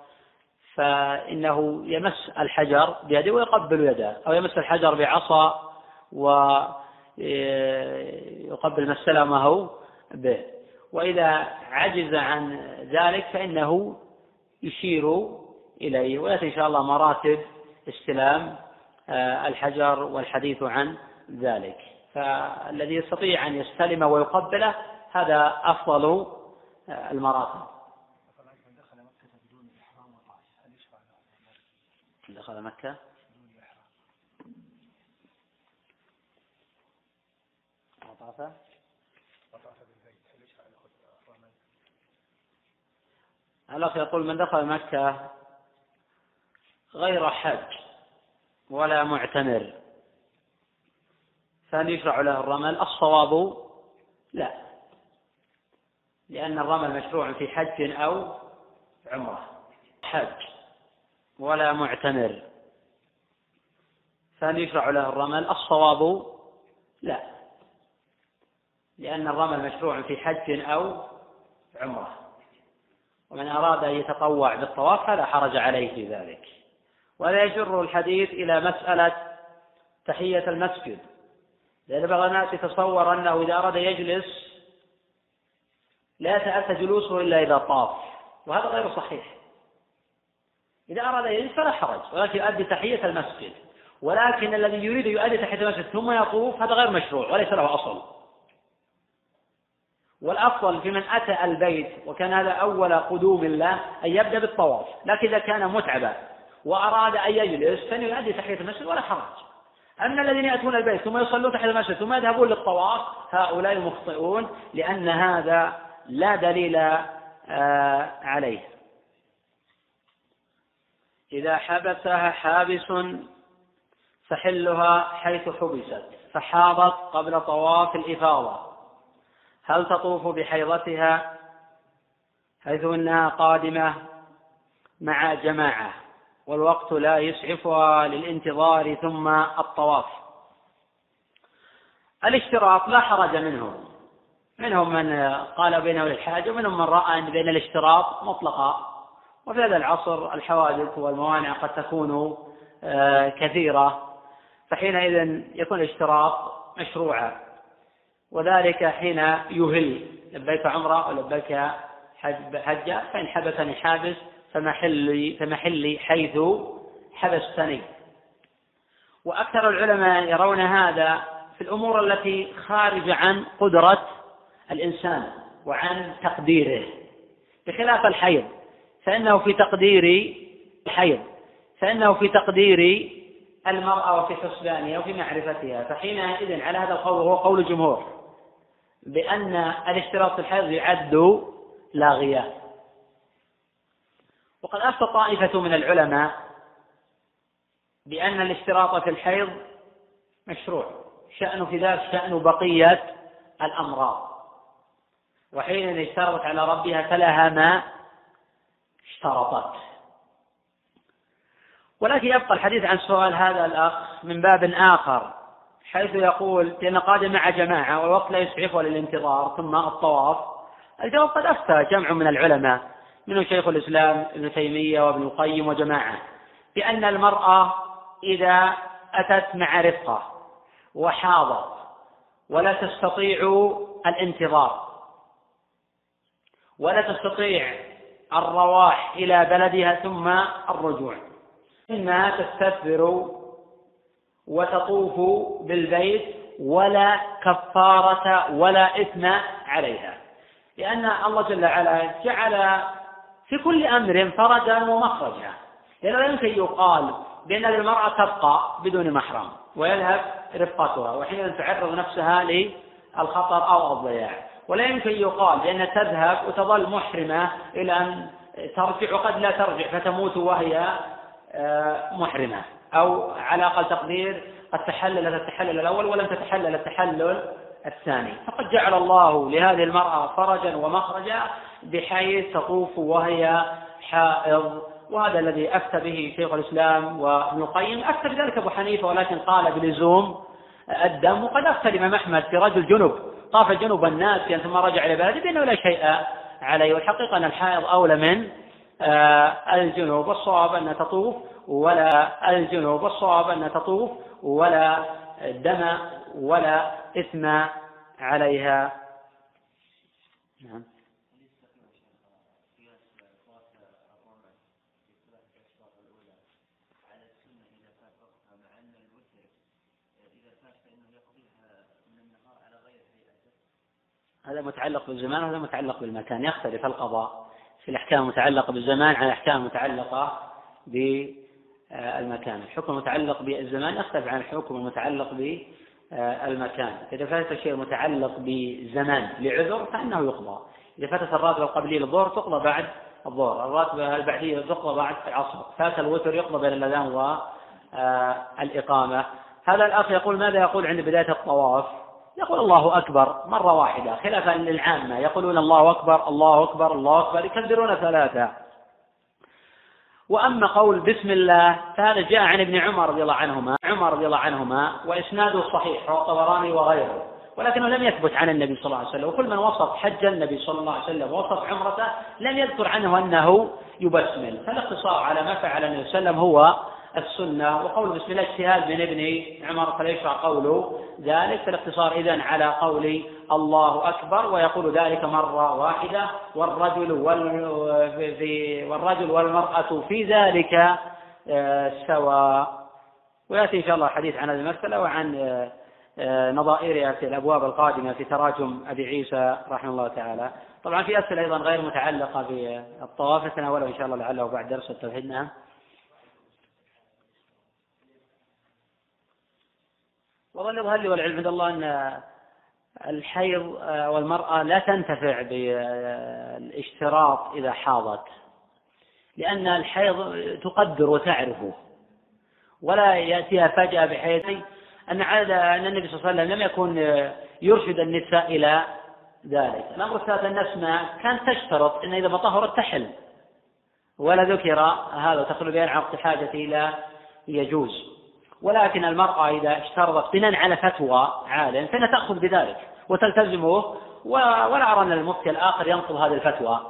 فإنه يمس الحجر بيده ويقبل يده أو يمس الحجر بعصا ويقبل ما استلمه به. وإذا عجز عن ذلك فإنه يشير إليه ويأتي إن شاء الله مراتب استلام آه، الحجر والحديث عن ذلك. فالذي يستطيع أن يستلم ويقبله هذا أفضل آه، المراتب. دخل مكة. وطاف وطاف بالبيت. الأخ يقول من دخل مكة غير حج ولا معتمر. فهل يشرع له الرمل؟ الصواب لا. لأن الرمل مشروع في حج أو عمرة. حج. ولا معتمر. فهل يشرع له الرمل؟ الصواب لا. لأن الرمل مشروع في حج أو عمرة. ومن أراد أن يتطوع بالطواف فلا حرج عليه في ذلك. ولا يجر الحديث إلى مسألة تحية المسجد. لأن بعض الناس يتصور أنه إذا أراد يجلس لا يتأتى جلوسه إلا إذا طاف. وهذا غير صحيح. إذا أراد يجلس فلا حرج ولكن يؤدي تحية المسجد. ولكن الذي يريد يؤدي تحية المسجد ثم يطوف هذا غير مشروع وليس له أصل. والأفضل في من أتى البيت وكان هذا أول قدوم له أن يبدأ بالطواف لكن إذا كان متعبا وأراد أن يجلس فإنه يؤدي تحية المسجد ولا حرج. أما الذين يأتون البيت ثم يصلون تحت المسجد ثم يذهبون للطواف هؤلاء مخطئون لأن هذا لا دليل آه، عليه. إذا حبسها حابس فحلها حيث حبست فحاضت قبل طواف الإفاضة. هل تطوف بحيضتها حيث أنها قادمة مع جماعة والوقت لا يسعفها للانتظار ثم الطواف؟ الاشتراط لا حرج منهم. منهم من قال بينه للحاجة ومنهم من رأى أن بين الاشتراط مطلقا وفي هذا العصر الحوادث والموانع قد تكون آه، كثيرة فحينئذ يكون الاشتراط مشروعا وذلك حين يهل لبيك عمرة ولبيك حجة فإن حبسني حابس فمحلي فمحلي حيث حبستني. وأكثر العلماء يرون هذا في الأمور التي خارجة عن قدرة الإنسان وعن تقديره بخلاف الحيض. فإنه في تقدير الحيض فإنه في تقدير المرأة وفي حسبانها وفي معرفتها فحينئذ على هذا القول وهو قول الجمهور بأن الاشتراط في الحيض يعد لاغيا وقد أفتى طائفة من العلماء بأن الاشتراط في الحيض مشروع شأن في ذلك شأن بقية الأمراض. وحين اشترطت على ربها فلها ما اشترطت ولكن يبقى الحديث عن سؤال هذا الأخ من باب آخر حيث يقول لأن قادم مع جماعة والوقت لا يسعفه للانتظار ثم الطواف. الجواب قد أفتى جمع من العلماء منه شيخ الإسلام ابن تيمية وابن القيم وجماعة بأن المرأة إذا أتت مع رفقة وحاضت ولا تستطيع الانتظار ولا تستطيع الرواح إلى بلدها ثم الرجوع. إنها تستثمر وتطوف بالبيت ولا كفارة ولا إثم عليها. لأن الله جل وعلا جعل في كل أمر فرجا ومخرجا. لأنه لا يمكن يقال بأن المرأة تبقى بدون محرم ويذهب رفقتها وحين تعرض نفسها للخطر أو الضياع. ولا يمكن يقال بأن تذهب وتظل محرمة إلى أن ترجع وقد لا ترجع فتموت وهي آه، محرمة. أو على أقل تقدير قد تحللت التحلل الأول ولم تتحلل التحلل الثاني. فقد جعل الله لهذه المرأة فرجا ومخرجا بحيث تطوف وهي حائض. وهذا الذي أفتى به شيخ الإسلام وابن القيم. أفتى بذلك أبو حنيفة ولكن قال بلزوم الدم. وقد أفتى الإمام أحمد في رجل جنب. طاف جنوب الناس ثم رجع إلى بلده بأنه لا شيء عليه. والحقيقة أن الحائض أولى من آه، الجنوب. والصواب أن تطوف ولا الجنوب. والصواب أن تطوف ولا دم ولا إثم عليها. نعم. هذا متعلق بالزمان وهذا متعلق بالمكان. يختلف القضاء في الأحكام المتعلقة بالزمان عن الأحكام المتعلقة بالمكان. الحكم المتعلق بالزمان يختلف عن الحكم المتعلق بالمكان. إذا فاتت الشيء المتعلق بزمان لعذر فإنه يقضى. إذا فاتت الراتبة القبلية للظهر تقضى بعد الظهر. الراتبة البعدية تقضى بعد العصر. فات الوتر يقضى بين الأذان والإقامة. هذا الأخ يقول ماذا يقول عند بداية الطواف؟ يقول الله أكبر مرة واحدة خلافا للعامة يقولون الله أكبر الله أكبر الله أكبر يكبرون ثلاثة. وأما قول بسم الله فهذا جاء عن ابن عمر رضي الله عنهما عمر رضي الله عنهما وإسناده صحيح رواه الطبراني وغيره ولكنه لم يثبت عن النبي صلى الله عليه وسلم وكل من وصف حج النبي صلى الله عليه وسلم ووصف عمرته لم يذكر عنه أنه يبسمل. فالاقتصار على ما فعل النبي صلى الله عليه وسلم هو السنة. وقول بسم الله اجتهاد من ابن عمر فليشرع قول ذلك فالاقتصار إذن على قول الله أكبر ويقول ذلك مرة واحدة والرجل وال في والرجل والمرأة في ذلك آه، سواء. ويأتي إن شاء الله الحديث عن هذه المسألة وعن آه، آه، نظائرها في الأبواب القادمة في تراجم أبي عيسى رحمه الله تعالى. طبعا في أسئلة أيضا غير متعلقة بالطواف نتناولها إن شاء الله لعله بعد درس التوحيد نعم والله يظهر لي والعلم عند الله أن الحيض والمرأة لا تنتفع بالاشتراط إذا حاضت لأن الحيض تقدر وتعرفه. ولا يأتيها فجأة بحيث أن أن النبي صلى الله عليه وسلم لم يكن يرشد النساء إلى ذلك. الأمر الثالث أن أسماء كانت تشترط أن إذا ما طهرت تحل ولا ذكر هذا تخلو بين عقد حاجة إلى يجوز. ولكن المرأة إذا اشترطت بناء على فتوى عالم فإنها تأخذ بذلك وتلتزمه ولا أرى أن المفتي الآخر ينقض هذه الفتوى.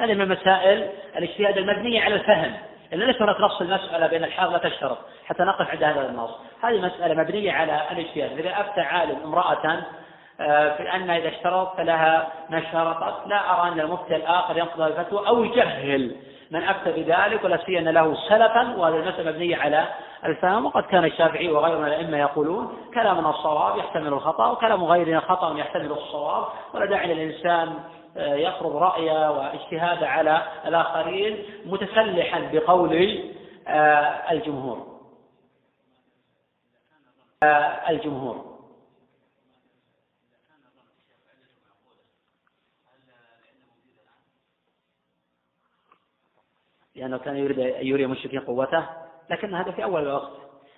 هذه من مسائل الاجتهاد المبنية على الفهم. إن ليس هناك نص المسألة بين الحاض لا تشترط حتى نقف عند هذا النص. هذه مسألة مبنية على الاجتهاد. إذا أفتى عالم امرأة آه، في أن إذا اشترط فلها ما اشترطت لا أرى أن المفتي الآخر ينقض الفتوى أو يجهل من أفتى بذلك ولا سيما له سلفا وهذه المسألة مبنية على الفهم وقد كان الشافعي وغيره من الأئمة يقولون كلامنا الصواب يحتمل الخطأ وكلام غيرنا خطأ يحتمل الصواب ولا داعي للإنسان آه، يفرض رأيه واجتهاد على الآخرين متسلحا بقول آه، الجمهور. الجمهور. لأنه كان يريد أن يري المشركين قوته لكن هذا في أول الوقت.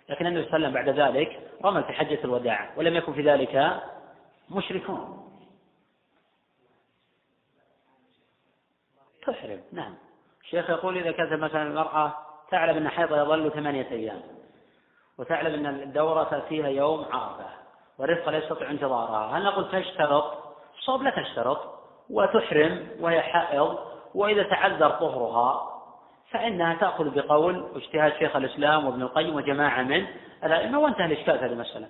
لكن النبي صلى الله عليه وسلم بعد ذلك رمل في حجة الوداع ولم يكن في ذلك مشركون. تحرم. نعم. الشيخ يقول إذا كانت مثلا المرأة تعلم أن حيضها يظل ثمانية أيام وتعلم أن الدورة تأتيها يوم عرفة والرفقة لا يستطيع انتظارها هل نقول تشترط؟ الصواب لا تشترط وتحرم وهي حائض وإذا تعذر طهرها فإنها تأخذ بقول واجتهاد شيخ الإسلام وابن القيم وجماعة من الأئمة وانتهى الإشكال في هذه المسألة.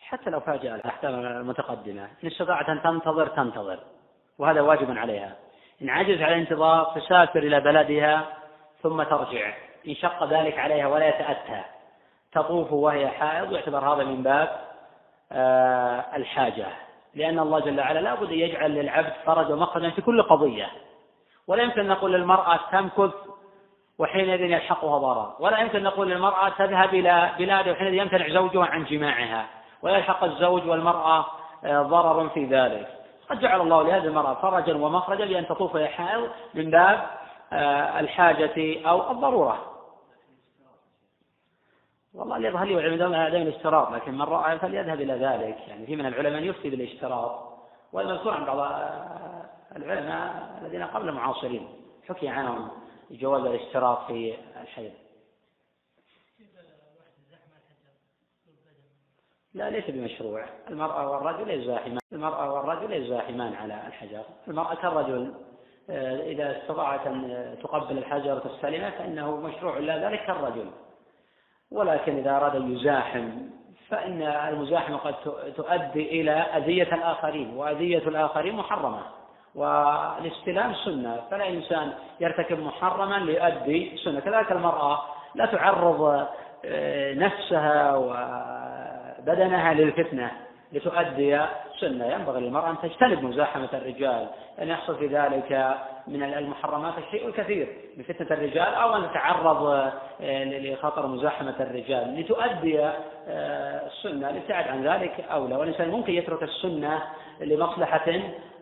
حتى لو فاجأ الأحكام المتقدمة إن استطاعت أن تنتظر تنتظر وهذا واجب عليها. إن عجز على الانتظار تسافر إلى بلدها ثم ترجع. إن شق ذلك عليها ولا يتأتى. تطوف وهي حائض يعتبر هذا من باب آه، الحاجة. لأن الله جل وعلا لابد أن يجعل للعبد فرج ومخرجا في كل قضية. ولا يمكن أن نقول للمرأة تمكث وحينئذ يلحقها ضرر. ولا يمكن أن نقول للمرأة تذهب إلى بلاد وحينئذ يمتنع زوجها عن جماعها. ويلحق الزوج والمرأة آه، ضرر في ذلك. قد جعل الله لهذه المرأة فرجا ومخرجا لأن تطوف وهي حائض من باب الحاجة أو الضرورة. والله اللي يظهر لي والعلم هذا من الاشتراط لكن من رأى فليذهب إلى ذلك. يعني في من العلماء يفتي بالاشتراط والمذكور عن بعض العلماء الذين قبل المعاصرين. حكي عنهم جواز الاشتراط في الحيض. لا ليس بمشروع. المرأة والرجل يزاحمان المرأة والرجل يزاحمان على الحجر. المرأة كالرجل. آه، إذا استطاعت أن تقبل الحجر تستلمه فإنه مشروع لا ذلك كالرجل. ولكن إذا أراد يزاحم فإن المزاحمة قد تؤدي إلى أذية الآخرين وأذية الآخرين محرمة والاستلام سنة. فلا إنسان يرتكب محرما ليؤدي سنة. كذلك المرأة لا تعرض آه، نفسها وبدنها للفتنة لتؤدي سنة ينبغي للمرأة أن تجتنب مزاحمة الرجال أن يحصل في ذلك من المحرمات الشيء الكثير من فتنة الرجال أو أن تتعرض آه، لخطر مزاحمة الرجال. لتؤدي آه، السنة الابتعاد عن ذلك أولى. والإنسان ممكن يترك السنة لمصلحة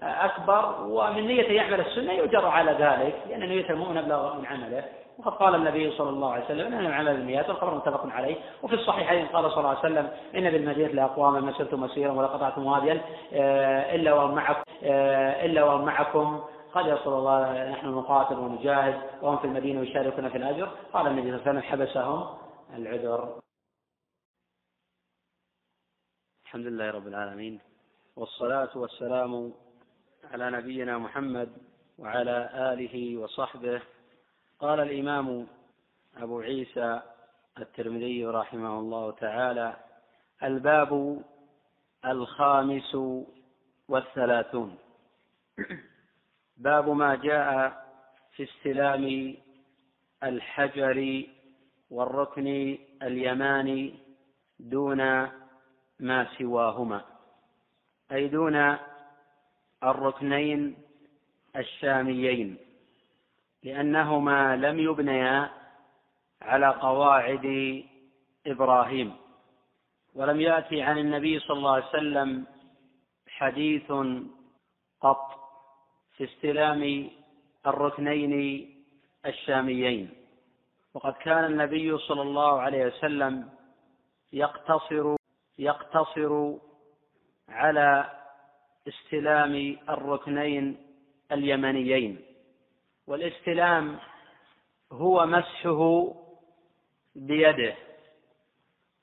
آه، أكبر ومن نية يعمل السنة يجر على ذلك لأن نية المؤمن أبلغ من عمله. وقد قال النبي صلى الله عليه وسلم ان العمل بالنيات والخبر متفق عليه. وفي الصحيحين قال صلى الله عليه وسلم إن بالمدينة لاقواما ما سرتم مسيرا ولا قطعتم واديا إلا وهم معكم إلا وهم معكم. قال يا رسول الله نحن نقاتل ونجاهد وهم في المدينة يشاركون في الأجر. قال النبي صلى الله عليه وسلم حبسهم العذر. الحمد لله رب العالمين والصلاة والسلام على نبينا محمد وعلى آله وصحبه. قال الإمام أبو عيسى الترمذي رحمه الله تعالى الباب الخامس والثلاثون. باب ما جاء في استلام الحجر والركن اليماني دون ما سواهما أي دون الركنين الشاميين. لأنهما لم يبنيا على قواعد إبراهيم ولم يأتي عن النبي صلى الله عليه وسلم حديث قط في استلام الركنين الشاميين. وقد كان النبي صلى الله عليه وسلم يقتصر يقتصر على استلام الركنين اليمنيين. والاستلام هو مسحه بيده.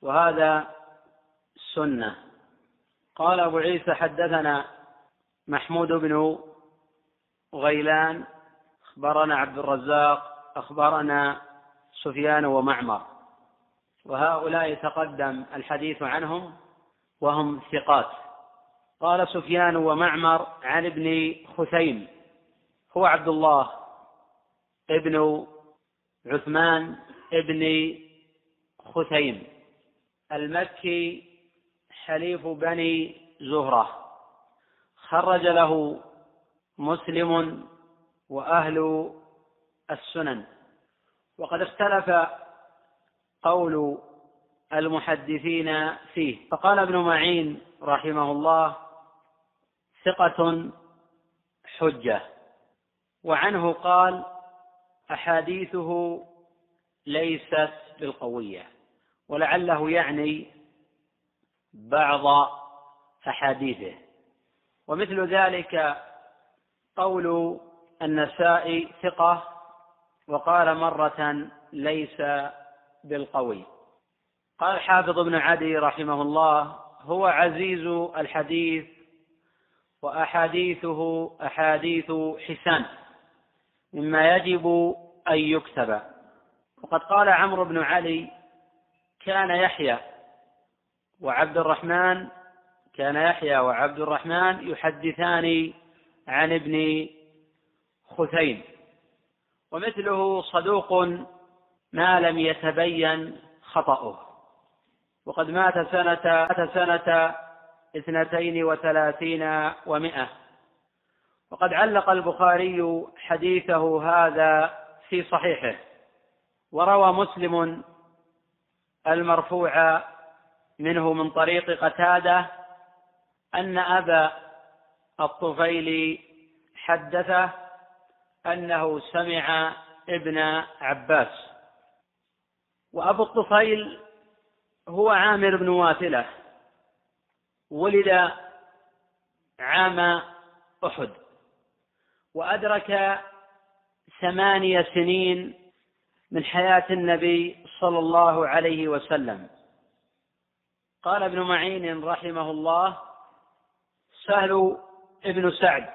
وهذا سنة. قال أبو عيسى حدثنا محمود بن غيلان أخبرنا عبد الرزاق أخبرنا سفيان ومعمر. وهؤلاء تقدم الحديث عنهم وهم ثقات. قال سفيان ومعمر عن ابن خثيم هو عبد الله ابن عثمان ابن خثيم المكي حليف بني زهرة. خرج له مسلم وأهل السنن. وقد اختلف قول المحدثين فيه. فقال ابن معين رحمه الله ثقة حجة. وعنه قال أحاديثه ليست بالقوية ولعله يعني بعض أحاديثه. ومثل ذلك قول النسائي ثقة وقال مرة ليس بالقوي. قال حافظ ابن عدي رحمه الله هو عزيز الحديث وأحاديثه أحاديث حسان. مما يجب أن يكتب. وقد قال عمرو بن علي كان يحيى وعبد الرحمن كان يحيى وعبد الرحمن يحدثان عن ابن خثيم. ومثله صدوق ما لم يتبين خطأه. وقد مات سنة مات سنة اثنتين وثلاثين ومائة وقد علق البخاري حديثه هذا في صحيحه وروى مسلم المرفوع منه من طريق قتادة أن أبا الطفيل حدثه أنه سمع ابن عباس وأبو الطفيل هو عامر بن واثلة ولد عام أحد. وأدرك ثمانية سنين من حياة النبي صلى الله عليه وسلم. قال ابن معين رحمه الله سهل ابن سعد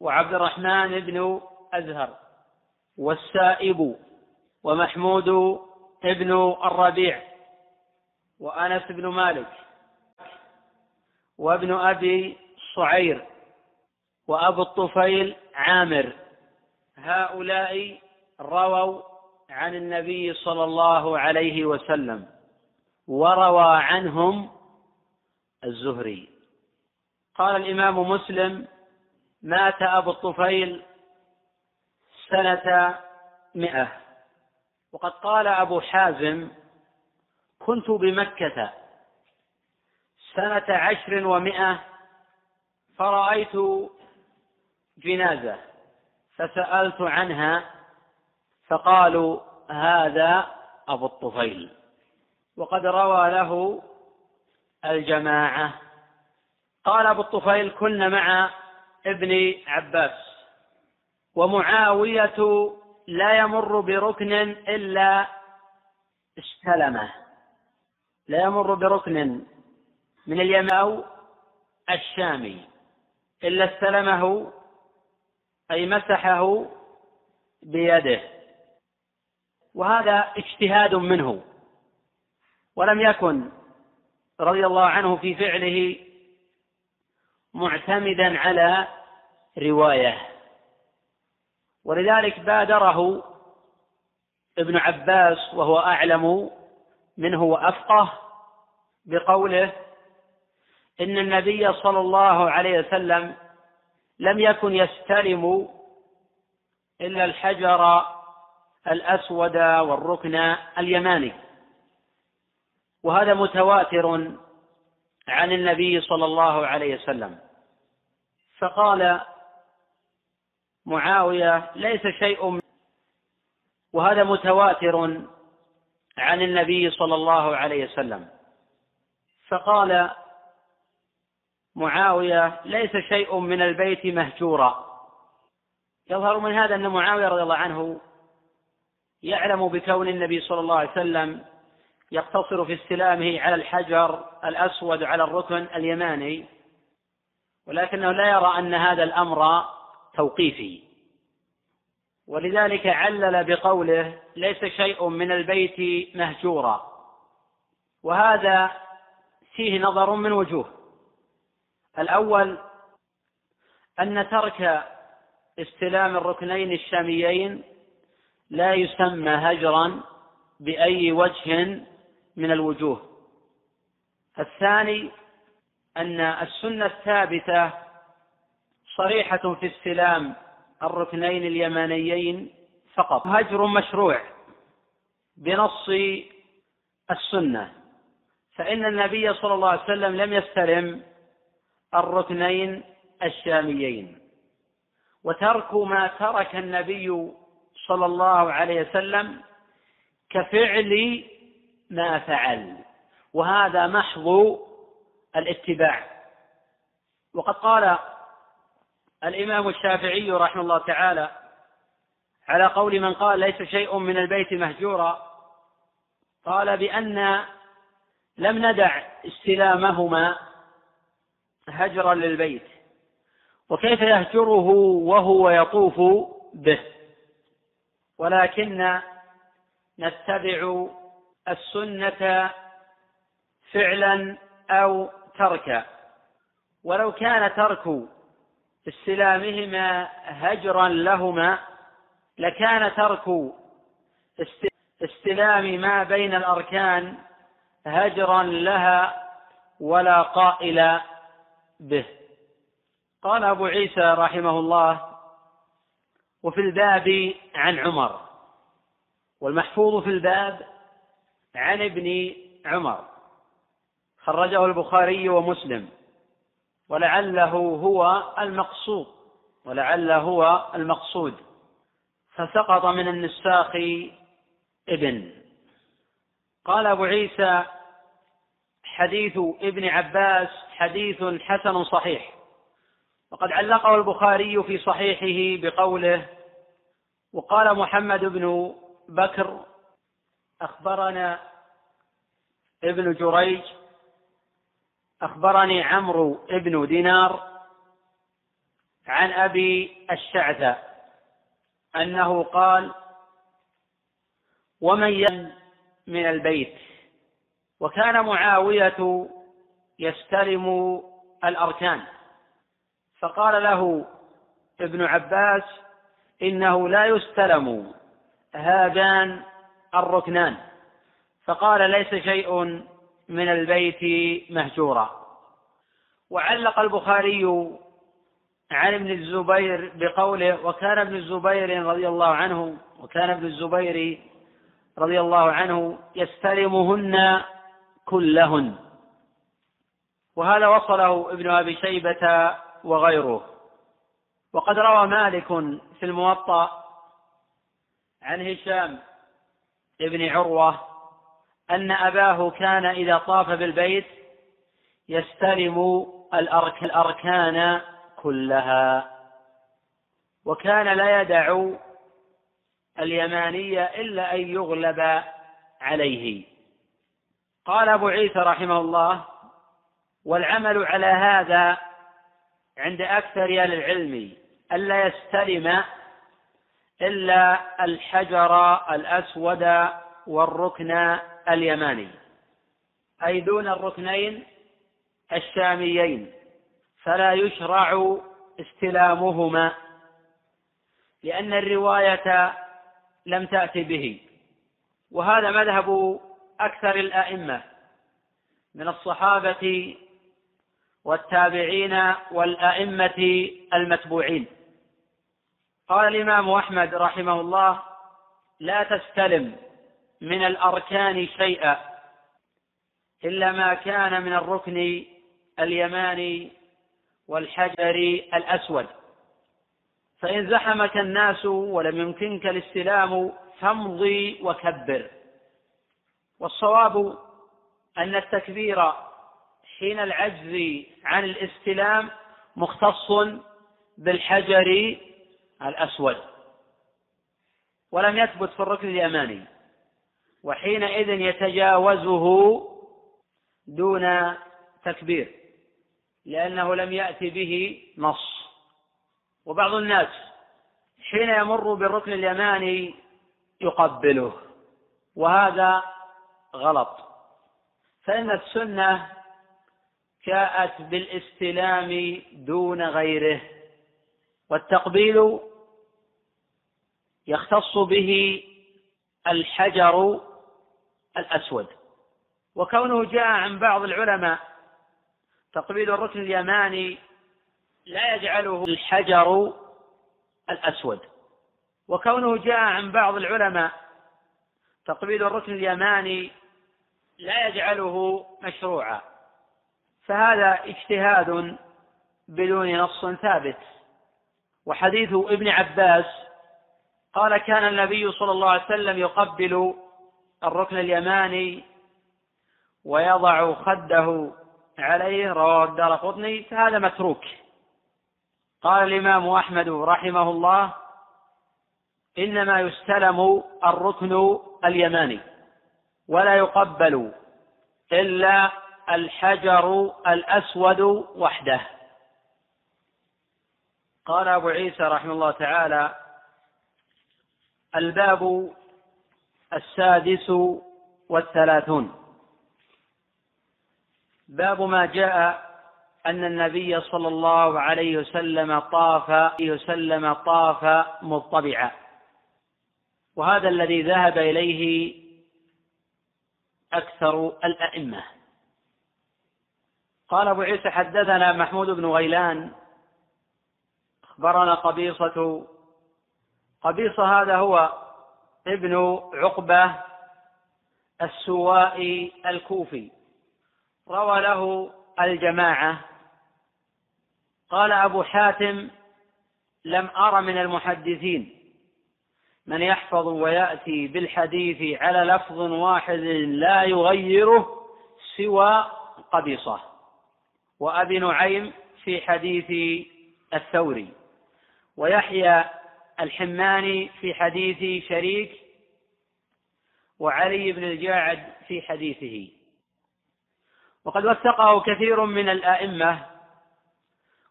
وعبد الرحمن بن أزهر والسائب ومحمود ابن الربيع وأنس بن مالك وابن أبي صعير وأبو الطفيل عامر. هؤلاء رووا عن النبي صلى الله عليه وسلم وروى عنهم الزهري. قال الإمام مسلم مات أبو الطفيل سنة مئة. وقد قال أبو حازم كنت بمكة سنة عشر ومئة فرأيت جنازة. فسألت عنها فقالوا هذا أبو الطفيل. وقد روى له الجماعة. قال أبو الطفيل كنا مع ابن عباس ومعاوية لا يمر بركن إلا استلمه. لا يمر بركن من اليمن أو الشامي إلا استلمه أي مسحه بيده. وهذا اجتهاد منه. ولم يكن رضي الله عنه في فعله معتمدا على رواية. ولذلك بادره ابن عباس وهو أعلم منه وأفقه بقوله إن النبي صلى الله عليه وسلم لم يكن يستلم إلا الحجر الأسود والركن اليماني. وهذا متواتر عن النبي صلى الله عليه وسلم. فقال معاوية ليس شيء وهذا متواتر عن النبي صلى الله عليه وسلم. فقال معاوية ليس شيء من البيت مهجورا. يظهر من هذا أن معاوية رضي الله عنه يعلم بكون النبي صلى الله عليه وسلم يقتصر في استلامه على الحجر الأسود على الركن اليماني ولكنه لا يرى أن هذا الأمر توقيفي. ولذلك علل بقوله ليس شيء من البيت مهجورا. وهذا فيه نظر من وجوه. الأول أن ترك استلام الركنين الشاميين لا يسمى هجرا بأي وجه من الوجوه. الثاني أن السنة الثابتة صريحة في استلام الركنين اليمانيين فقط. هجر مشروع بنص السنة. فإن النبي صلى الله عليه وسلم لم يستلم الركنين الشاميين. وترك ما ترك النبي صلى الله عليه وسلم كفعل ما فعل. وهذا محض الاتباع. وقد قال الإمام الشافعي رحمه الله تعالى على قول من قال ليس شيء من البيت مهجورا قال بأن لم ندع استلامهما هجرا للبيت. وكيف يهجره وهو يطوف به. ولكن نتبع السنة فعلا أو تركا. ولو كان ترك استلامهما هجرا لهما لكان ترك استلام ما بين الأركان هجرا لها ولا قائل به. قال أبو عيسى رحمه الله وفي الباب عن عمر والمحفوظ في الباب عن ابن عمر. خرجه البخاري ومسلم ولعله هو المقصود ولعله هو المقصود. فسقط من النساخ ابن. قال أبو عيسى حديث ابن عباس حديث حسن صحيح. وقد علقه البخاري في صحيحه بقوله وقال محمد بن بكر أخبرنا ابن جريج أخبرني عمرو بن دينار عن أبي الشعثة أنه قال ومن من البيت وكان معاوية يستلم الأركان. فقال له ابن عباس إنه لا يستلم هذان الركنان. فقال ليس شيء من البيت مهجورا. وعلق البخاري عن ابن الزبير بقوله وكان ابن الزبير رضي الله عنه وكان ابن الزبير رضي الله عنه يستلمهن كلهن. وهذا وصله ابن أبي شيبة وغيره. وقد روى مالك في الموطأ عن هشام ابن عروة أن أباه كان إذا طاف بالبيت يستلم الأركان كلها. وكان لا يدع اليمانية إلا أن يغلب عليه. قال أبو عيسى رحمه الله والعمل على هذا عند أكثر أهل العلم ألا يستلم إلا الحجر الأسود والركن اليماني أي دون الركنين الشاميين فلا يشرع استلامهما لأن الرواية لم تأت به وهذا مذهب أكثر الأئمة من الصحابة والتابعين والأئمة المتبوعين. قال الإمام أحمد رحمه الله لا تستلم من الأركان شيئا إلا ما كان من الركن اليماني والحجر الأسود. فإن زحمك الناس ولم يمكنك الاستلام فامضي وكبر. والصواب أن التكبير حين العجز عن الاستلام مختص بالحجر الأسود ولم يثبت في الركن اليماني وحينئذ يتجاوزه دون تكبير لأنه لم يأتي به نص. وبعض الناس حين يمر بالركن اليماني يقبله وهذا غلط. فإن السنة جاءت بالاستلام دون غيره والتقبيل يختص به الحجر الأسود. وكونه جاء عن بعض العلماء تقبيل الركن اليماني لا يجعله الحجر الأسود. وكونه جاء عن بعض العلماء تقبيل الركن اليماني لا يجعله مشروعا. فهذا اجتهاد بدون نص ثابت. وحديث ابن عباس قال كان النبي صلى الله عليه وسلم يقبل الركن اليماني ويضع خده عليه. رواه الدار قطني. فهذا متروك. قال الإمام أحمد رحمه الله إنما يستلم الركن اليماني. ولا يقبل إلا الحجر الأسود وحده. قال أبو عيسى رحمه الله تعالى الباب السادس والثلاثون. باب ما جاء أن النبي صلى الله عليه وسلم طاف وسلم طاف مطبعا. وهذا الذي ذهب إليه أكثر الأئمة. قال أبو عيسى حدثنا محمود بن غيلان أخبرنا قبيصة. قبيصة هذا هو ابن عقبة السوائي الكوفي. روى له الجماعة. قال أبو حاتم لم أر من المحدثين. من يحفظ ويأتي بالحديث على لفظ واحد لا يغيره سوى قبيصة. وأبي نعيم في حديث الثوري. ويحيى الحماني في حديث شريك. وعلي بن الجاعد في حديثه. وقد وثقه كثير من الأئمة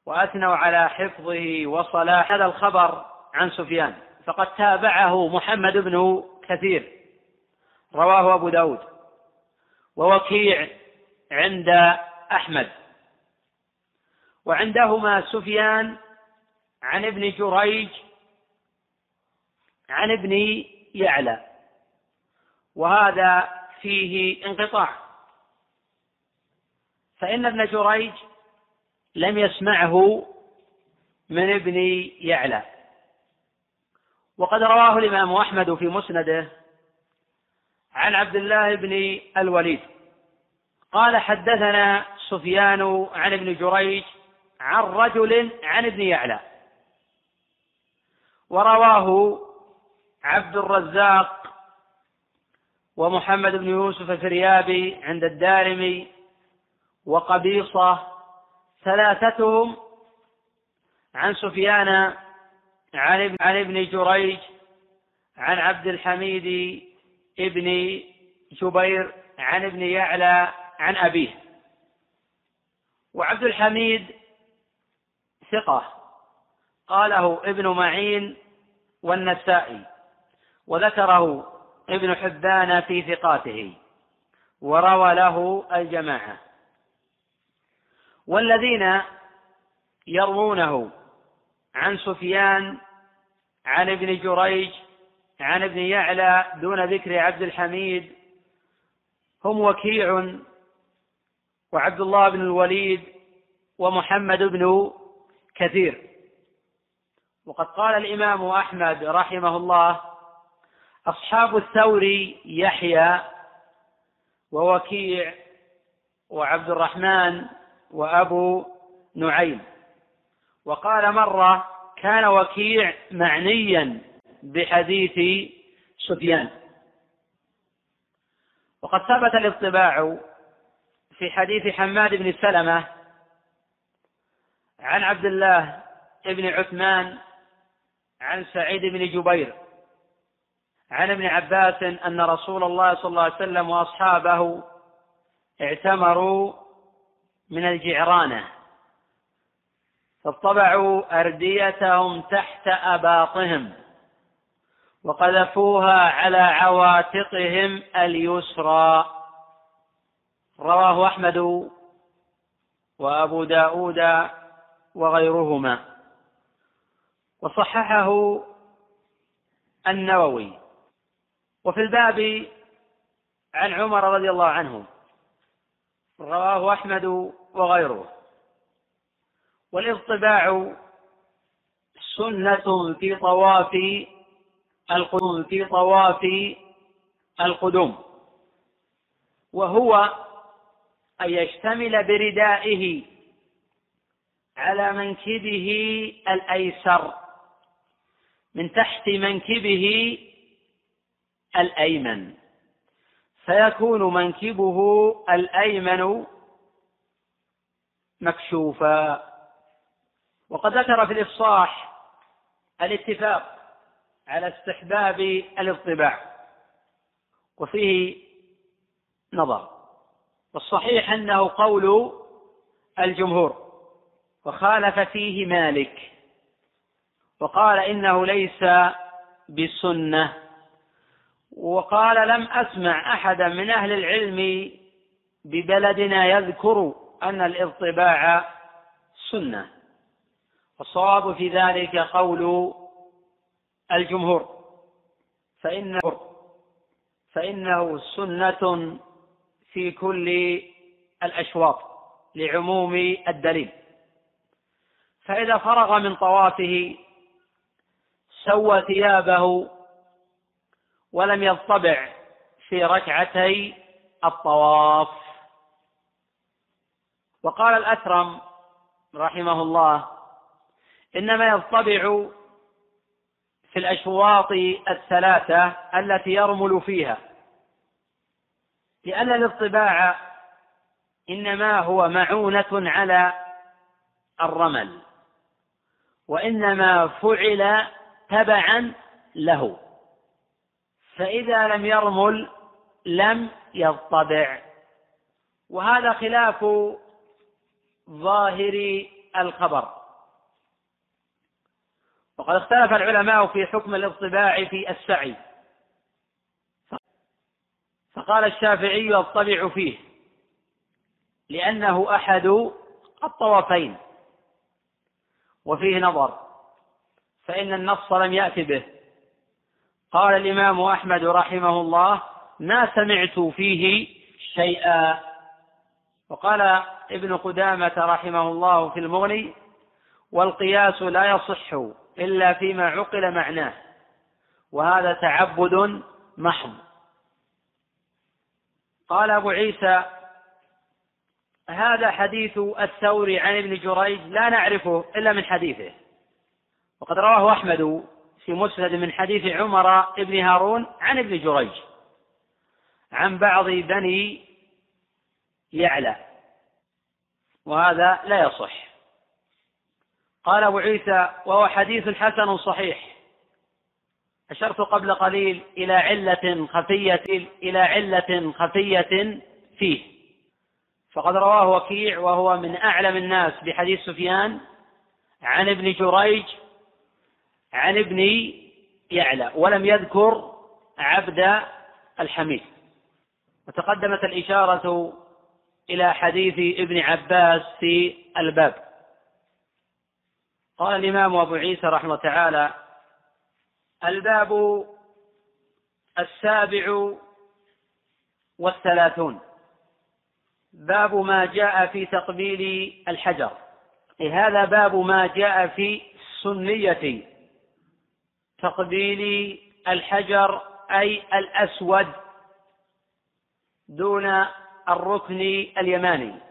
وأثنوا على حفظه وصلاح. هذا الخبر عن سفيان. فقد تابعه محمد بن كثير. رواه أبو داود. ووكيع عند أحمد. وعندهما سفيان عن ابن جريج عن ابن يعلى. وهذا فيه انقطاع. فإن ابن جريج لم يسمعه من ابن يعلى. وقد رواه الإمام أحمد في مسنده عن عبد الله بن الوليد. قال حدثنا سفيان عن ابن جريج عن رجل عن ابن يعلى. ورواه عبد الرزاق ومحمد بن يوسف الفريابي عند الدارمي وقبيصة ثلاثتهم عن سفيان عن ابن, عن ابن جريج عن عبد الحميد ابن جبير عن ابن يعلى عن أبيه. وعبد الحميد ثقة. قاله ابن معين والنسائي وذكره ابن حبان في ثقاته وروى له الجماعة. والذين يروونه عن سفيان عن ابن جريج عن ابن يعلى دون ذكر عبد الحميد. هم وكيع وعبد الله بن الوليد ومحمد بن كثير. وقد قال الإمام أحمد رحمه الله أصحاب الثوري يحيى ووكيع وعبد الرحمن وأبو نعيم. وقال مرة كان وكيع معنيا بحديث سفيان. وقد ثبت الاطباع في حديث حماد بن سلمة عن عبد الله بن عثمان عن سعيد بن جبير عن ابن عباس أن رسول الله صلى الله عليه وسلم وأصحابه اعتمروا من الجعرانة. فاطبعوا أرديتهم تحت أباطهم وقذفوها على عواتقهم اليسرى. رواه أحمد وأبو داود وغيرهما. وصححه النووي. وفي الباب عن عمر رضي الله عنه رواه أحمد وغيره. والإطباع سنة في طواف القدوم في طواف القدوم. وهو أن يشتمل بردائه على منكبه الأيسر من تحت منكبه الأيمن. فيكون منكبه الأيمن مكشوفا. وقد ذكر في الإفصاح الاتفاق على استحباب الاطباع وفيه نظر والصحيح أنه قول الجمهور وخالف فيه مالك وقال إنه ليس بسنة وقال لم أسمع أحدا من أهل العلم ببلدنا يذكر أن الاطباع سنة. والصواب في ذلك قول الجمهور. فإنه فإنه سنة في كل الأشواط لعموم الدليل. فإذا فرغ من طوافه سوى ثيابه ولم يضطبع في ركعتي الطواف. وقال الأثرم رحمه الله إنما يضطبع في الأشواط الثلاثة التي يرمل فيها. لأن الاطباع إنما هو معونة على الرمل وإنما فعل تبعا له. فإذا لم يرمل لم يضطبع وهذا خلاف ظاهر الخبر. وقد اختلف العلماء في حكم الاطباع في السعي. فقال الشافعي يطبع فيه لأنه أحد الطوفين وفيه نظر فإن النص لم يأت به. قال الإمام أحمد رحمه الله ما سمعت فيه شيئا وقال ابن قدامة رحمه الله في المغني والقياس لا يصح إلا فيما عقل معناه. وهذا تعبد محض. قال أبو عيسى هذا حديث الثوري عن ابن جريج لا نعرفه إلا من حديثه. وقد رواه أحمد في مسند من حديث عمر بن هارون عن ابن جريج عن بعض بني يعلى. وهذا لا يصح. قال أبو عيسى وهو حديث حسن صحيح. أشرت قبل قليل إلى علة خفية إلى علة خفية فيه. فقد رواه وكيع وهو من أعلم الناس بحديث سفيان عن ابن جريج عن ابن يعلى ولم يذكر عبد الحميد. وتقدمت الإشارة إلى حديث ابن عباس في الباب. قال الإمام أبو عيسى رحمه تعالى الباب السابع والثلاثون. باب ما جاء في تقبيل الحجر. هذا باب ما جاء في سنية تقبيل الحجر أي الأسود دون الركن اليماني.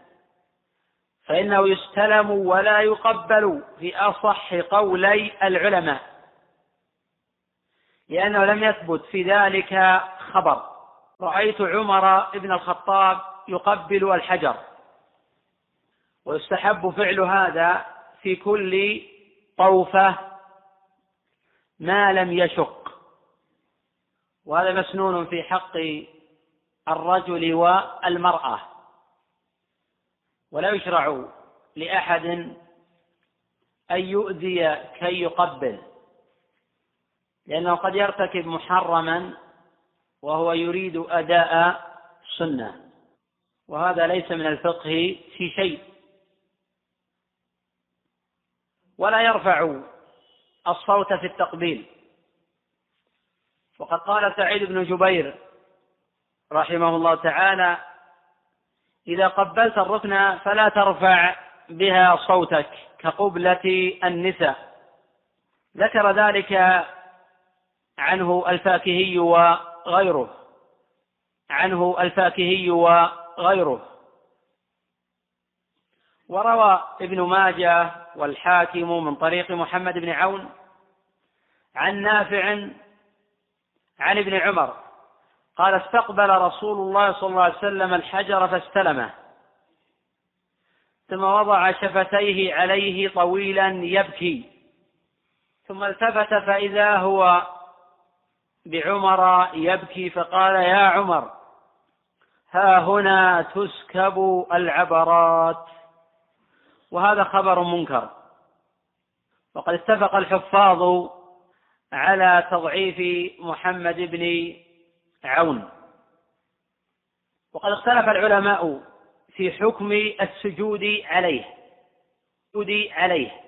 فإنه يستلم ولا يقبل في أصح قولي العلماء لأنه لم يثبت في ذلك خبر. رأيت عمر بن الخطاب يقبل الحجر ويستحب فعل هذا في كل طوفة ما لم يشق. وهذا مسنون في حق الرجل والمرأة. ولا يشرع لأحد أن يؤذي كي يقبل لأنه قد يرتكب محرما وهو يريد أداء سنة وهذا ليس من الفقه في شيء. ولا يرفع الصوت في التقبيل. وقد قال سعيد بن جبير رحمه الله تعالى إذا قبلت الركن فلا ترفع بها صوتك كقبلة النساء. ذكر ذلك عنه الفاكهي وغيره. عنه الفاكهي وغيره. وروى ابن ماجه والحاكم من طريق محمد بن عون عن نافع عن ابن عمر قال استقبل رسول الله صلى الله عليه وسلم الحجر فاستلمه. ثم وضع شفتيه عليه طويلا يبكي. ثم التفت فإذا هو بعمر يبكي فقال يا عمر ها هنا تسكب العبرات. وهذا خبر منكر. وقد اتفق الحفاظ على تضعيف محمد بن عون. وقد اختلف العلماء في حكم السجود عليه. السجود عليه.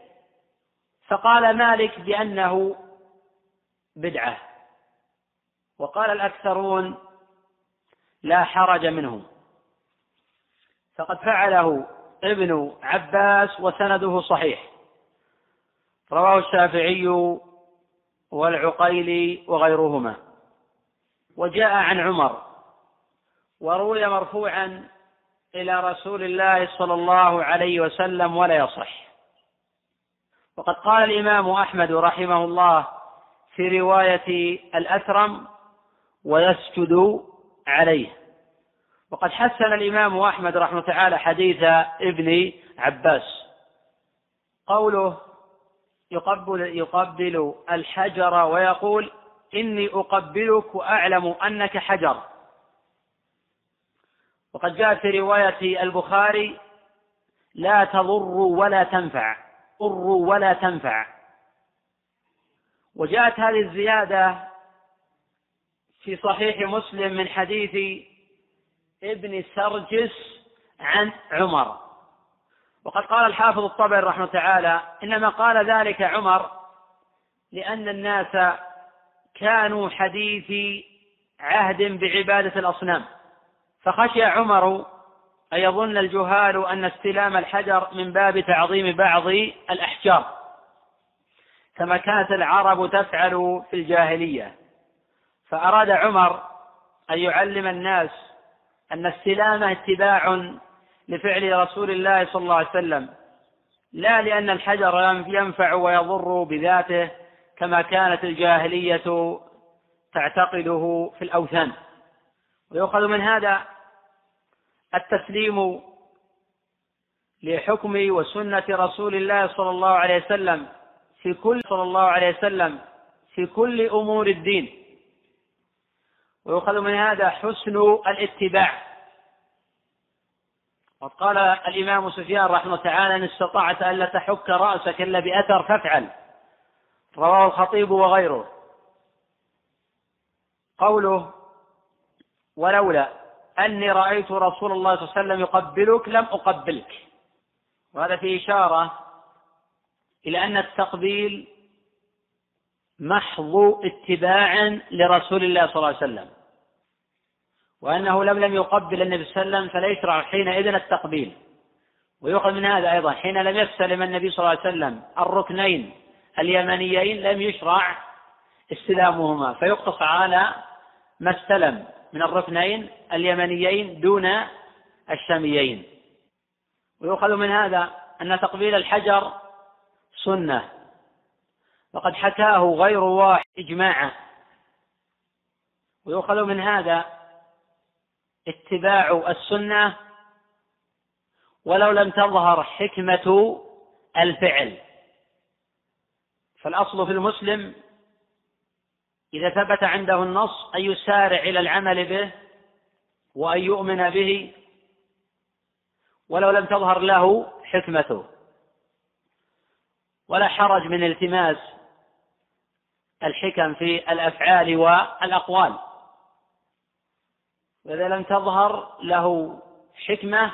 فقال مالك بأنه بدعة. وقال الأكثرون لا حرج منه فقد فعله ابن عباس وسنده صحيح. رواه الشافعي والعقيلي وغيرهما. وجاء عن عمر وروي مرفوعا إلى رسول الله صلى الله عليه وسلم ولا يصح. وقد قال الإمام أحمد رحمه الله في رواية الأثرم ويسجد عليه. وقد حسن الإمام أحمد رحمه تعالى حديث ابن عباس. قوله يقبل يقبل الحجر ويقول إني أقبلك وأعلم أنك حجر. وقد جاء في رواية البخاري لا تضر ولا تنفع ضر ولا تنفع. وجاءت هذه الزيادة في صحيح مسلم من حديث ابن سرجس عن عمر. وقد قال الحافظ الطبري رحمه تعالى إنما قال ذلك عمر لأن الناس كانوا حديثي عهد بعبادة الأصنام. فخشي عمر أن يظن الجهال أن استلام الحجر من باب تعظيم بعض الأحجار. كما كانت العرب تفعل في الجاهلية. فأراد عمر أن يعلم الناس أن استلامه اتباع لفعل رسول الله صلى الله عليه وسلم. لا لأن الحجر ينفع ويضر بذاته كما كانت الجاهلية تعتقده في الأوثان. ويؤخذ من هذا التسليم لحكم وسنة رسول الله صلى الله عليه وسلم في كل صلى الله عليه وسلم في كل أمور الدين. ويؤخذ من هذا حسن الاتباع. وقد قال الإمام سفيان رحمه الله تعالى إن استطعت ألا تحك رأسك إلا بأثر فافعل. رواه الخطيب وغيره. قوله ولولا أني رأيت رسول الله صلى الله عليه وسلم يقبلك لم أقبلك. وهذا فيه إشارة إلى أن التقبيل محض اتباع لرسول الله صلى الله عليه وسلم وأنه لم لم يقبل النبي صلى الله عليه وسلم فلا يشرع حينئذ التقبيل. ويؤخذ من هذا أيضا حين لم يستلم النبي صلى الله عليه وسلم الركنين اليمنيين لم يشرع استلامهما. فيقتص على ما استلم من الركنين اليمنيين دون الشاميين. ويؤخذ من هذا أن تقبيل الحجر سنة. وقد حكاه غير واحد إجماعا. ويؤخذ من هذا اتباع السنة ولو لم تظهر حكمة الفعل. فالأصل في المسلم إذا ثبت عنده النص أن يسارع إلى العمل به وأن يؤمن به ولو لم تظهر له حكمته. ولا حرج من التماس الحكم في الأفعال والأقوال. وإذا لم تظهر له حكمة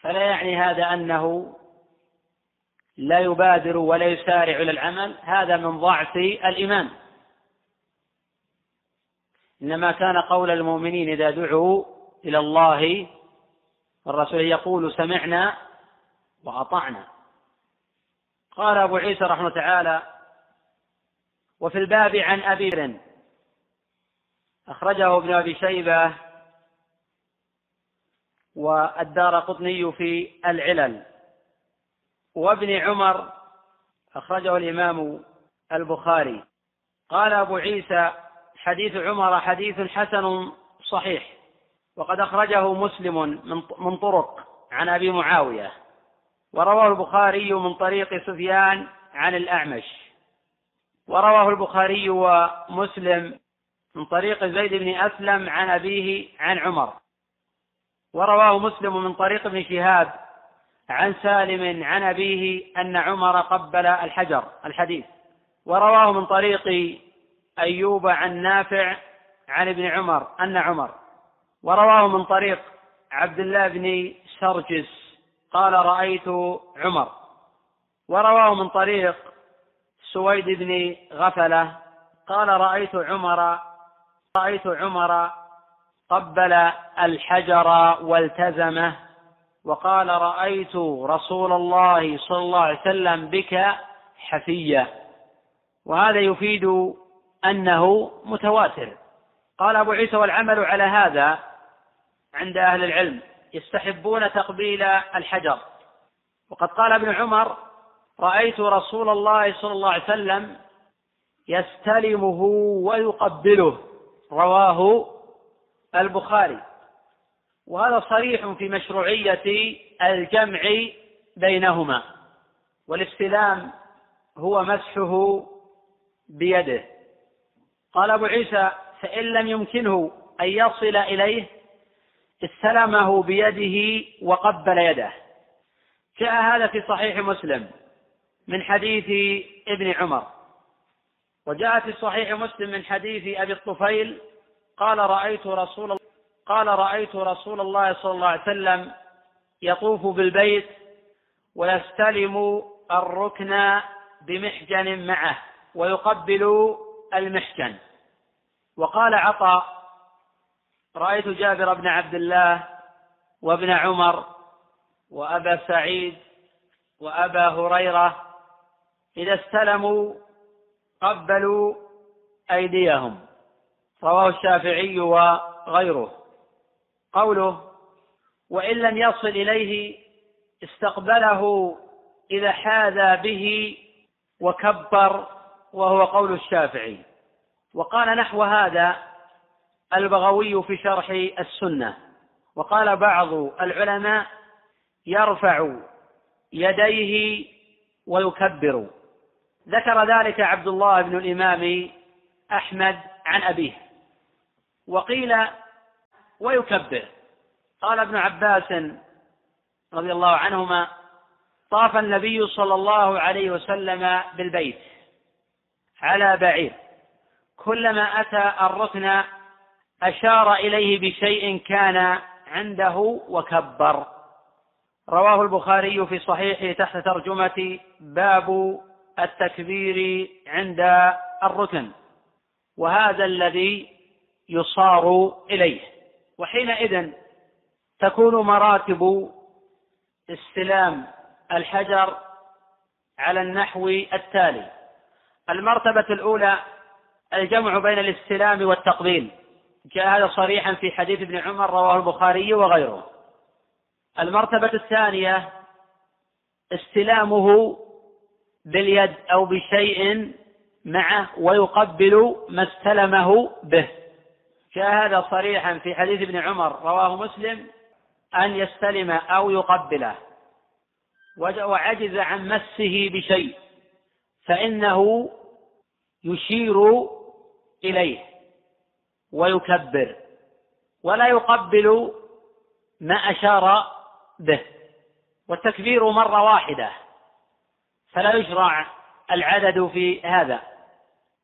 فلا يعني هذا أنه لا يبادر ولا يسارع إلى العمل هذا من ضعف الإيمان. إنما كان قول المؤمنين إذا دعوا إلى الله الرسول يقول سمعنا وأطعنا. قال أبو عيسى رحمه تعالى وفي الباب عن أبي أخرجه ابن أبي شيبة والدار قطني في العلل. وابن عمر أخرجه الإمام البخاري. قال أبو عيسى حديث عمر حديث حسن صحيح وقد أخرجه مسلم من طرق عن أبي معاوية ورواه البخاري من طريق سفيان عن الأعمش ورواه البخاري ومسلم من طريق زيد بن أسلم عن أبيه عن عمر ورواه مسلم من طريق ابن شهاب عن سالم عن أبيه أن عمر قبل الحجر الحديث. ورواه من طريق أيوب عن نافع عن ابن عمر أن عمر. ورواه من طريق عبد الله بن سرجس قال رأيت عمر. ورواه من طريق سويد بن غفلة قال رأيت عمر رأيت عمر قبل الحجر والتزمه. وقال رأيت رسول الله صلى الله عليه وسلم بك حفية. وهذا يفيد أنه متواتر. قال أبو عيسى والعمل على هذا عند أهل العلم يستحبون تقبيل الحجر. وقد قال ابن عمر رأيت رسول الله صلى الله عليه وسلم يستلمه ويقبله. رواه البخاري. وهذا صريح في مشروعية الجمع بينهما والاستلام هو مسحه بيده. قال أبو عيسى فإن لم يمكنه أن يصل إليه استلمه بيده وقبل يده. جاء هذا في صحيح مسلم من حديث ابن عمر وجاء في صحيح مسلم من حديث أبي الطفيل قال رأيت رسول قال رأيت رسول الله صلى الله عليه وسلم يطوف بالبيت ويستلم الركن بمحجن معه ويقبل المحجن. وقال عطاء رأيت جابر بن عبد الله وابن عمر وأبا سعيد وأبا هريرة إذا استلموا قبلوا أيديهم. رواه الشافعي وغيره. قوله وإن لم يصل إليه استقبله إذا حاذى به وكبر وهو قول الشافعي. وقال نحو هذا البغوي في شرح السنة. وقال بعض العلماء يرفع يديه ويكبر. ذكر ذلك عبد الله بن الإمام أحمد عن أبيه. وقيل ويكبر. قال ابن عباس رضي الله عنهما طاف النبي صلى الله عليه وسلم بالبيت على بعير. كلما أتى الركن أشار إليه بشيء كان عنده وكبر. رواه البخاري في صحيحه تحت ترجمة باب التكبير عند الركن وهذا الذي يصار إليه. وحينئذ تكون مراتب استلام الحجر على النحو التالي. المرتبة الأولى الجمع بين الاستلام والتقبيل. جاء هذا صريحا في حديث ابن عمر رواه البخاري وغيره. المرتبة الثانية استلامه باليد أو بشيء معه ويقبل ما استلمه به. هذا صريحا في حديث ابن عمر رواه مسلم أن يستلم أو يقبله وعجز عن مسه بشيء فإنه يشير إليه ويكبر ولا يقبل ما أشار به والتكبير مرة واحدة فلا يشرع العدد في هذا.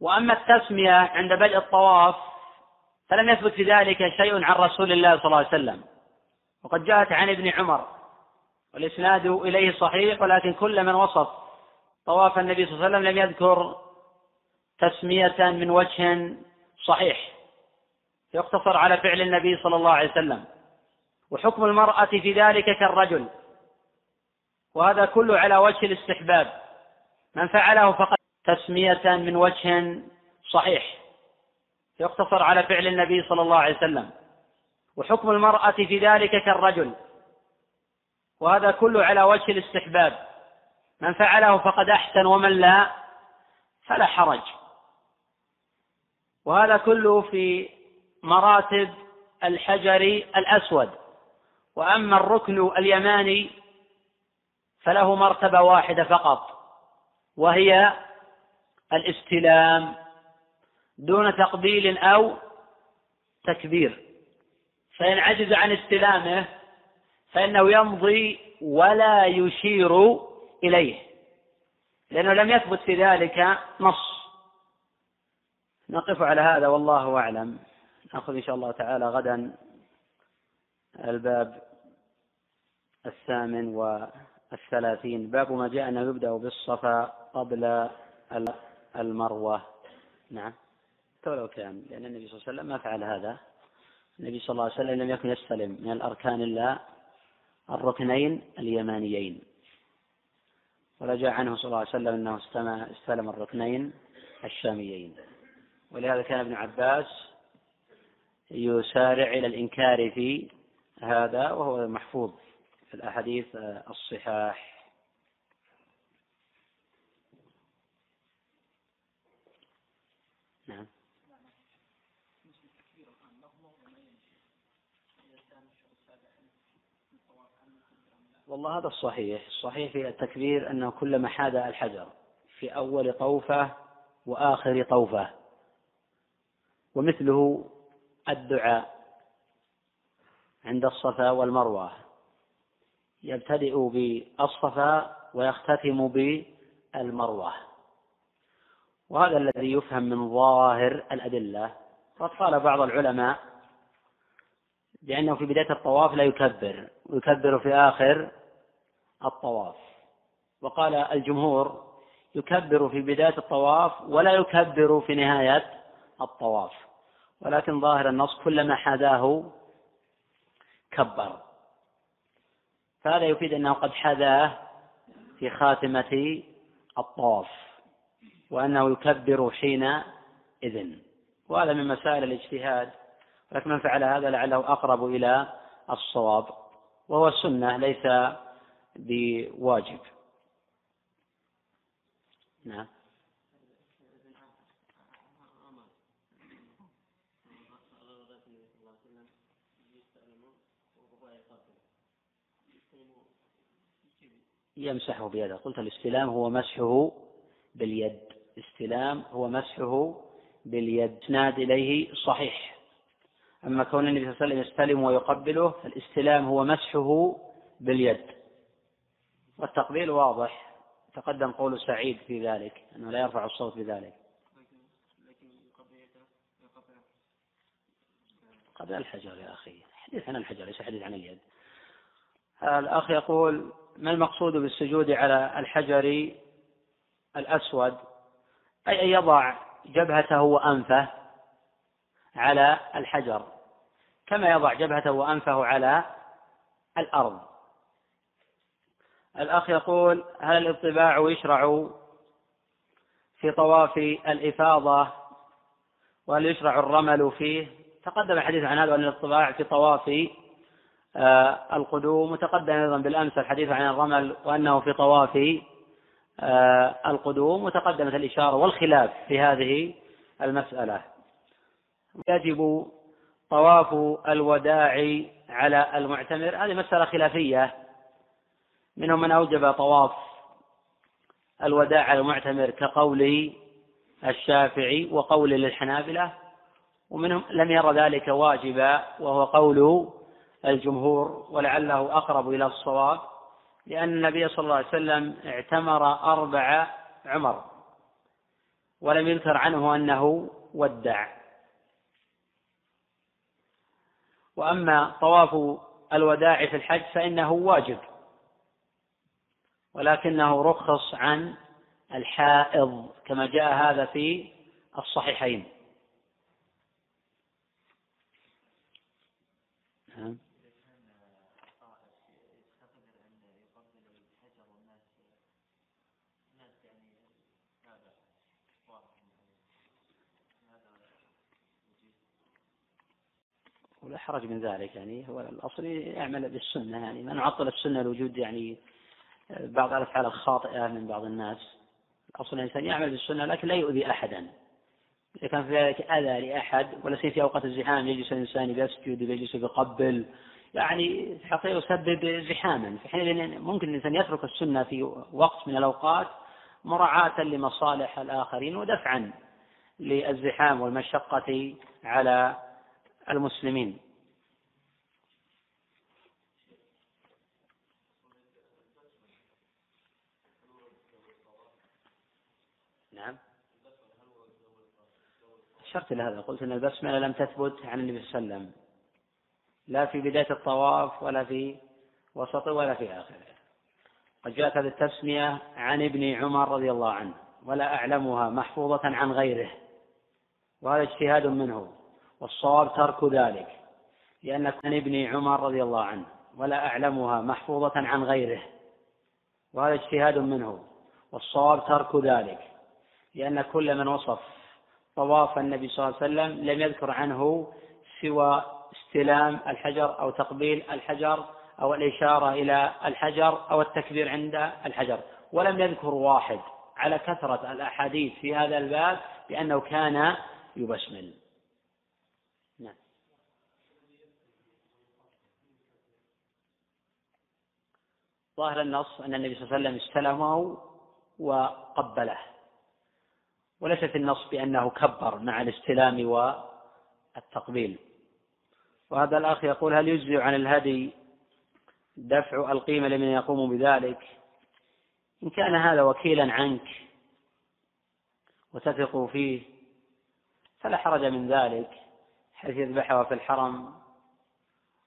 وأما التسمية عند بدء الطواف فلم يثبت في ذلك شيء عن رسول الله صلى الله عليه وسلم. وقد جاءت عن ابن عمر والإسناد إليه صحيح ولكن كل من وصف طواف النبي صلى الله عليه وسلم لم يذكر تسمية من وجه صحيح. يقتصر على فعل النبي صلى الله عليه وسلم. وحكم المرأة في ذلك كالرجل. وهذا كله على وجه الاستحباب. من فعله فقد تسمية من وجه صحيح. يقتصر على فعل النبي صلى الله عليه وسلم. وحكم المرأة في ذلك كالرجل. وهذا كله على وجه الاستحباب. من فعله فقد أحسن ومن لا فلا حرج. وهذا كله في مراتب الحجر الأسود. وأما الركن اليماني فله مرتبة واحدة فقط وهي الاستلام. دون تقبيل أو تكبير. فإن عجز عن استلامه فإنه يمضي ولا يشير إليه لأنه لم يثبت في ذلك نص. نقف على هذا والله أعلم. نأخذ إن شاء الله تعالى غدا الباب الثامن والثلاثين. باب ما جاء أنه يبدأ بالصفا قبل المروة. نعم. ولو كان لأن النبي صلى الله عليه وسلم ما فعل هذا. النبي صلى الله عليه وسلم لم يكن يستلم من الأركان إلا الركنين اليمانيين. ولا جاء عنه صلى الله عليه وسلم أنه استلم الركنين الشاميين. ولهذا كان ابن عباس يسارع إلى الإنكار في هذا وهو محفوظ في الأحاديث الصحاح نعم والله هذا الصحيح. الصحيح في التكبير أنه كلما حاد الحجر في أول طوفة وآخر طوفة. ومثله الدعاء عند الصفا والمروة. يبتدئ بالصفا ويختتم بالمروة. وهذا الذي يفهم من ظاهر الأدلة. قد قال بعض العلماء بأنه في بداية الطواف لا يكبر ويكبر في آخر الطواف. وقال الجمهور يكبر في بداية الطواف ولا يكبر في نهاية الطواف. ولكن ظاهر النص كلما حذاه كبر. فهذا يفيد أنه قد حذاه في خاتمة الطواف وأنه يكبر حينئذ. وهذا من مسائل الاجتهاد ولكن من فعل هذا لعله أقرب إلى الصواب وهو السنة ليس بواجب. نعم. يمسحه بيده. قلت الاستلام هو مسحه باليد. استلام هو مسحه باليد. اسناد إليه صحيح. أما كون النبي صلى الله عليه وسلم يستلم ويقبله فالاستلام هو مسحه باليد. والتقبيل واضح. تقدم قول سعيد في ذلك أنه لا يرفع الصوت بذلك. قبل الحجر يا أخي. حديث عن الحجر ليس حديث عن اليد. الأخ يقول ما المقصود بالسجود على الحجر الأسود؟ أي أن يضع جبهته وأنفه؟ على الحجر كما يضع جبهته وأنفه على الأرض. الأخ يقول هل الاطباع يشرع في طواف الإفاضة؟ وهل يشرع الرمل فيه؟ تقدم الحديث عن هذا أن الاطباع في طواف آه، القدوم. وتقدم أيضا بالأمس الحديث عن الرمل وأنه في طواف آه، القدوم. وتقدمت الإشارة والخلاف في هذه المسألة. يجب طواف الوداع على المعتمر. هذه مسألة خلافية. منهم من أوجب طواف الوداع على المعتمر كقول الشافعي وقول للحنابلة ومنهم لم ير ذلك واجبا وهو قول الجمهور ولعله أقرب إلى الصواب لأن النبي صلى الله عليه وسلم اعتمر أربع عمر ولم يذكر عنه أنه ودع. وأما طواف الوداع في الحج فإنه واجب ولكنه رخص عن الحائض كما جاء هذا في الصحيحين. نعم. ولا حرج من ذلك يعني هو الأصل يعمل بالسنة يعني. ما نعطل السنة لوجود يعني بعض الأفعال الخاطئة من بعض الناس. الأصل الإنسان يعمل بالسنة لكن لا يؤذي أحدا. إذا كان في ذلك أذى لأحد ولا سيما في أوقات الزحام يجلس الإنسان يسجد يجلس يقبل. يعني في الحقيقة يسبب زحاما. في حين ممكن الإنسان يترك السنة في وقت من الأوقات مراعاة لمصالح الآخرين ودفعا للزحام والمشقة على المسلمين. نعم. أشرت إلى هذا قلت أن البسملة لم تثبت عن النبي صلى الله عليه وسلم. لا في بداية الطواف ولا في وسطه ولا في آخره. قد جاءت هذه التسمية عن ابن عمر رضي الله عنه ولا أعلمها محفوظة عن غيره وهذا اجتهاد منه. والصواب ترك ذلك لأن عن ابن عمر رضي الله عنه ولا أعلمها محفوظة عن غيره وهذا اجتهاد منه والصواب ترك ذلك لأن كل من وصف طواف النبي صلى الله عليه وسلم لم يذكر عنه سوى استلام الحجر أو تقبيل الحجر أو الإشارة إلى الحجر أو التكبير عند الحجر ولم يذكر واحد على كثرة الأحاديث في هذا الباب بأنه كان يبسمل نعم ظاهر النص أن النبي صلى الله عليه وسلم استلمه وقبله. وليس في النص بأنه كبر مع الاستلام والتقبيل. وهذا الأخ يقول هل يجزي عن الهدي دفع القيمة لمن يقوم بذلك؟ إن كان هذا وكيلا عنك وتثق فيه فلا حرج من ذلك حيث يذبحها في الحرم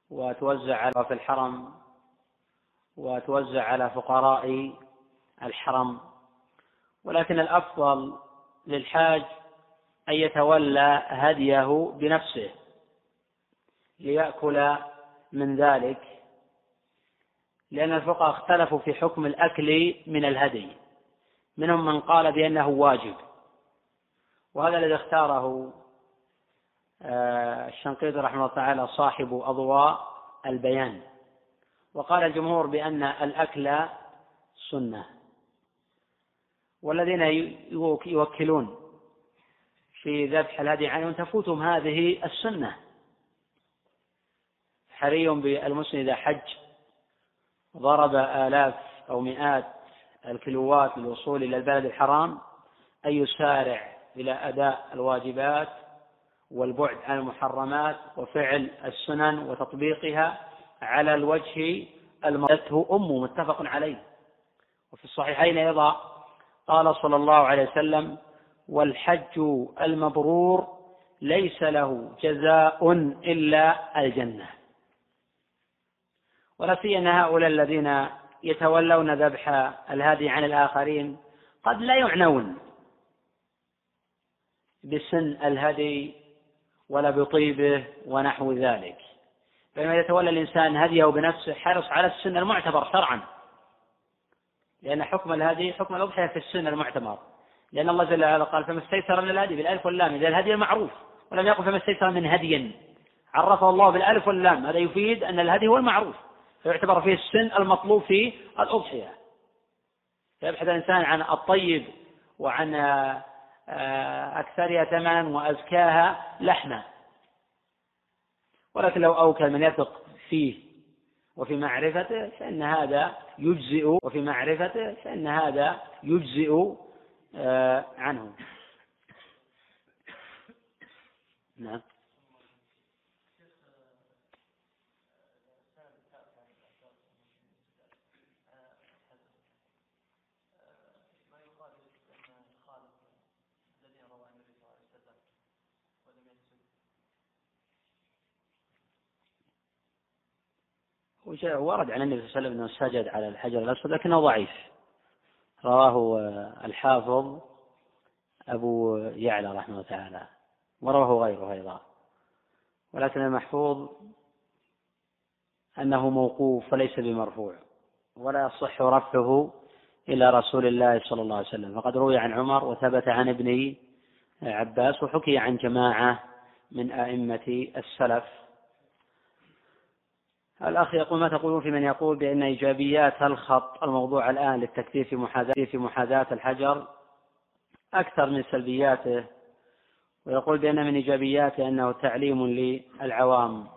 وتوزع على في الحرم. وتوزع على فقراء الحرم. ولكن الأفضل للحاج أن يتولى هديه بنفسه ليأكل من ذلك لأن الفقهاء اختلفوا في حكم الأكل من الهدي. منهم من قال بأنه واجب وهذا الذي اختاره آه، الشنقيطي رحمه الله تعالى صاحب أضواء البيان. وقال الجمهور بأن الأكل سنة. والذين يوكلون في ذبح الهدي عنهم تفوتهم هذه السنة. حري بالمسلم إذا حج. ضرب آلاف أو مئات الكيلوات للوصول إلى البلد الحرام. أن يسارع إلى أداء الواجبات والبعد عن المحرمات وفعل السنن وتطبيقها. على الوجه المرته أمه متفق عليه. وفي الصحيحين أيضا قال صلى الله عليه وسلم والحج المبرور ليس له جزاء إلا الجنة. ولا سيما هؤلاء الذين يتولون ذبح الهادي عن الآخرين قد لا يعنون بسن الهدي ولا بطيبه ونحو ذلك. بينما يتولى الإنسان هديه بنفسه حرص على السن المعتبر شرعا. لأن حكم الهدي حكم الأضحية في السنة المعتمر لأن الله جل وعلا قال فما استيسر من الهدي بالألف واللام. إذا الهدي المعروف ولم يقل فما استيسر من هدي. عرفه الله بالألف واللام. هذا يفيد أن الهدي هو المعروف فيعتبر فيه السن المطلوب في الأضحية. فيبحث الإنسان عن الطيب وعن آه، أكثرها ثمنا وأزكاها لحما. ولكن لو أوكل من يثق فيه وفي معرفته فإن هذا يجزئ وفي معرفته فإن هذا يجزئ آه، عنه. نعم. ورد عن النبي صلى الله عليه وسلم إنه سجد على الحجر الأسود لكنه ضعيف. رواه الحافظ أبو يعلى رحمه الله تعالى ورواه غيره أيضا. ولكن المحفوظ أنه موقوف وليس بمرفوع ولا يصح رفعه إلى رسول الله صلى الله عليه وسلم. فقد روي عن عمر وثبت عن ابن عباس وحكي عن جماعة من أئمة السلف. الأخ يقول ما تقولون في من يقول بأن إيجابيات الخط الموضوع الآن للتكثير في محاذاة في محاذاة الحجر أكثر من سلبياته ويقول بأن من إيجابياته أنه تعليم للعوام.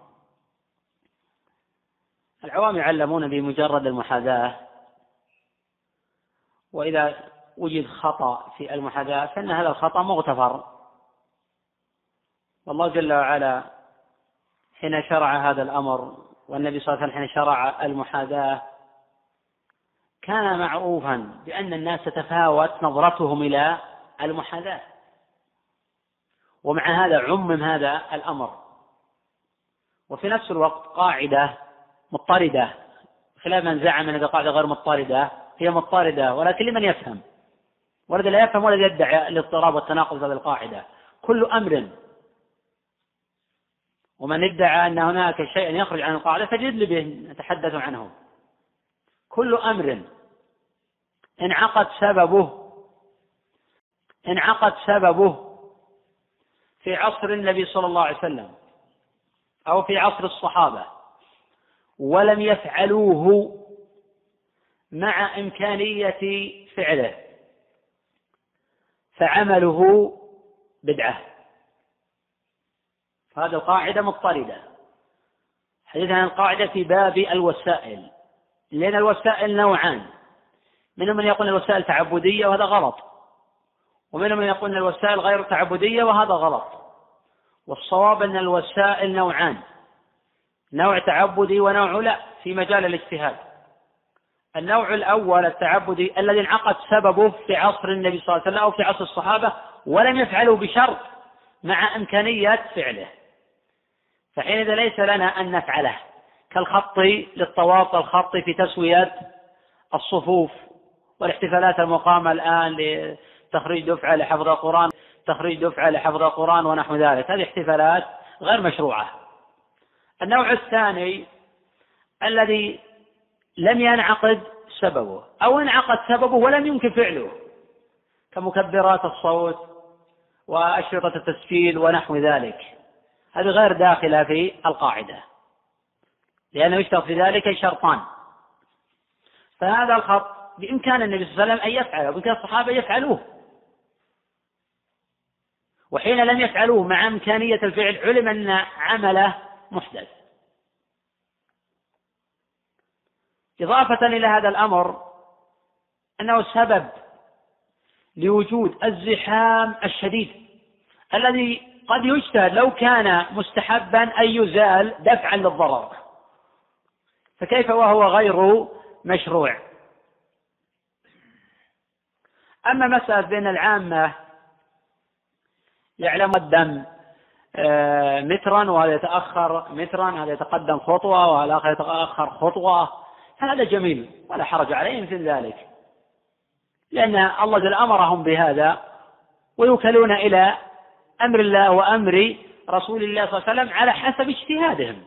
العوام يعلمون بمجرد المحاذاة وإذا وجد خطأ في المحاذاة فإن هذا الخطأ مغتفر. والله جل وعلا حين شرع هذا الأمر والنبي صلى الله عليه وسلم حين شرع المحاذاة كان معروفا بأن الناس تتفاوت نظرتهم إلى المحاذاة. ومع هذا عمم هذا الأمر. وفي نفس الوقت قاعدة مضطردة. خلاف من زعم أن القاعدة غير مضطردة هي مضطردة ولكن لمن يفهم؟ والذي لا يفهم والذي يدعي الاضطراب والتناقض في هذه القاعدة. كل أمر ومن ادعى أن هناك شيء يخرج عن القاعدة فجد به نتحدث عنه. كل أمر انعقد سببه انعقد سببه في عصر النبي صلى الله عليه وسلم أو في عصر الصحابة ولم يفعلوه مع إمكانية فعله فعمله بدعة. فهذه القاعدة مضطردة. حديث عن القاعدة في باب الوسائل. لأن الوسائل نوعان. منهم من يقول الوسائل تعبدية وهذا غلط. ومنهم من يقول أن الوسائل غير تعبدية وهذا غلط. والصواب أن الوسائل نوعان. نوع تعبدي ونوع لا في مجال الاجتهاد. النوع الأول التعبدي الذي انعقد سببه في عصر النبي صلى الله عليه وسلم أو في عصر الصحابة ولم يفعلوا بشرط مع إمكانية فعله. فحينئذ ليس لنا أن نفعله كالخط للطواف والخط في تسوية الصفوف والاحتفالات المقامة الآن لتخريج دفعة لحفظ القرآن تخريج دفعة لحفظ القرآن ونحو ذلك. هذه احتفالات غير مشروعة. النوع الثاني الذي لم ينعقد سببه أو انعقد سببه ولم يمكن فعله كمكبرات الصوت وأشرطة التسجيل ونحو ذلك. هذه غير داخلة في القاعدة. لأنه يشترط في ذلك شرطان. فهذا الخط بإمكان النبي صلى الله عليه وسلم أن يفعله وبإمكان الصحابة يفعلوه. وحين لم يفعلوه مع إمكانية الفعل علم أن عمله محدث. إضافة إلى هذا الأمر أنه سبب لوجود الزحام الشديد الذي قد يجتهد لو كان مستحبا أن يزال دفعا للضرر. فكيف وهو غير مشروع؟ أما مسألة بين العامة يعلم الدم آه، مترا وهذا يتأخر مترا هذا يتقدم خطوة وهذا يتأخر خطوة هذا جميل ولا حرج عليه مثل ذلك. لأن الله جل أمرهم بهذا ويوكلون إلى أمر الله وأمر رسول الله صلى الله عليه وسلم على حسب اجتهادهم.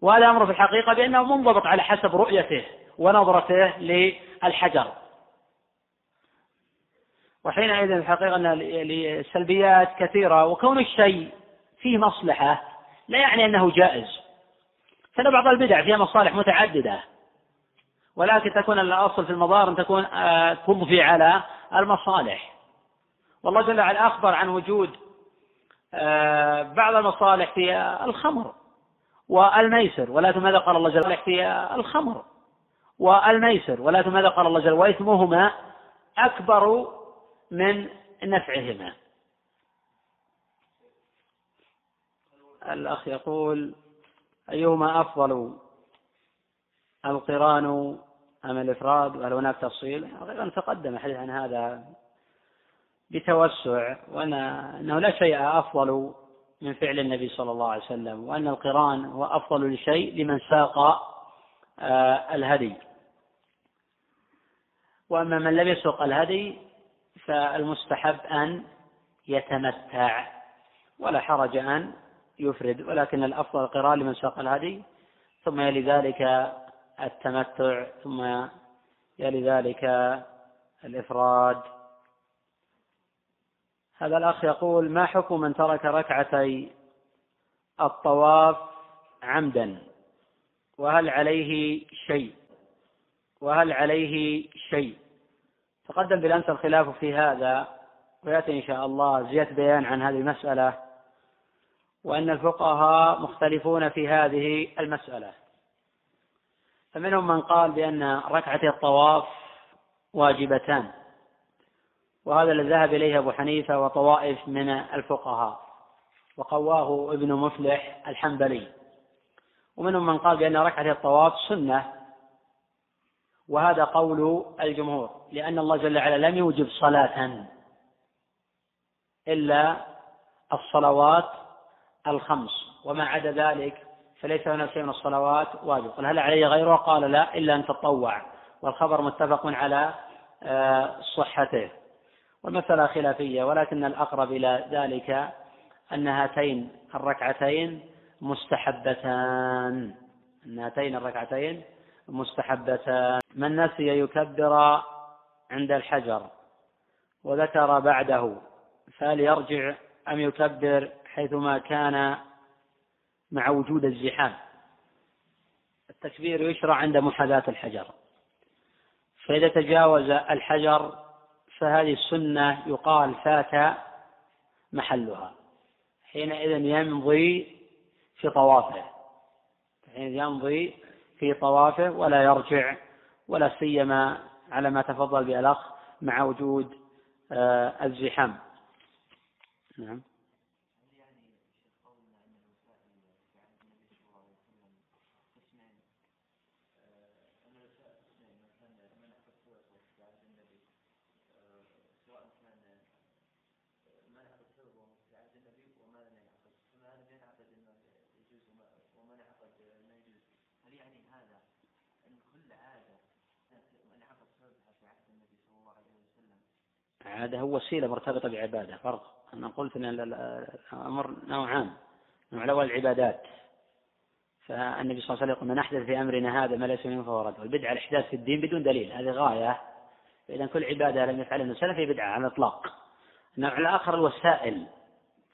وهذا أمر في الحقيقة بأنه منضبط على حسب رؤيته ونظرته للحجر. وحينئذ الحقيقة أن لسلبيات كثيرة وكون الشيء فيه مصلحة لا يعني أنه جائز. فإن بعض البدع فيها مصالح متعددة. ولكن تكون الأصل في المضار أن تكون آه، تضفي على المصالح. والله جل وعلا أخبر عن وجود آه، بعض المصالح في الخمر والميسر ولكن ماذا قال الله جل وعلا في الخمر والميسر ولكن ماذا قال الله جل وإثمهما أكبر من نفعهما. الأخ يقول أيهما أفضل القران أم الإفراد؟ وهل هناك تفصيل؟ أن تقدم الحديث عن هذا. بتوسع وأن أنه لا شيء أفضل من فعل النبي صلى الله عليه وسلم وأن القرآن هو أفضل لشيء لمن ساق آه، الهدي. وأما من لم يسوق الهدي فالمستحب أن يتمتع ولا حرج أن يفرد ولكن الأفضل القراءة لمن ساق الهدي ثم يلي ذلك التمتع ثم يلي ذلك الإفراد. هذا الأخ يقول ما حكم من ترك ركعتي الطواف عمدا؟ وهل عليه شيء؟ وهل عليه شيء؟ تقدم بالأمس الخلاف في هذا ويأتي إن شاء الله زيادة بيان عن هذه المسألة وأن الفقهاء مختلفون في هذه المسألة. فمنهم من قال بأن ركعتي الطواف واجبتان. وهذا الذي ذهب إليه أبو حنيفة وطوائف من الفقهاء وقواه ابن مفلح الحنبلي. ومنهم من قال بأن ركعة الطواف سنة وهذا قول الجمهور لأن الله جل وعلا لم يوجب صلاة إلا الصلوات الخمس. وما عدا ذلك فليس هناك شيء من الصلوات واجب. قل هل علي غيره؟ قال لا إلا أن تطوع. والخبر متفق على آه، صحته. والمسألة خلافية ولكن الأقرب إلى ذلك أن هاتين الركعتين مستحبتان. أن هاتين الركعتين مستحبتان. من نسي يكبر عند الحجر وذكر بعده فهل يرجع أم يكبر حيثما كان مع وجود الزحام؟ التكبير يشرع عند محاذاة الحجر. فإذا تجاوز الحجر فهذه السنة يقال فات محلها. حينئذ يمضي في طوافه. حين يمضي في طوافه ولا يرجع ولا سيما على ما تفضل به الأخ مع وجود آه، الزحام. نعم. عادة هو وسيلة مرتبطة بعبادة فرق. أنا قلت أن الأمر نوعان نوع الأول العبادات. فالنبي صلى الله عليه وسلم من أحدث في أمرنا هذا ما ليس منه فهو رد. والبدعة الإحداث في الدين بدون دليل هذه غاية. إذا كل عبادة لم يفعلها السلف هي بدعة على الإطلاق. النوع الآخر الوسائل.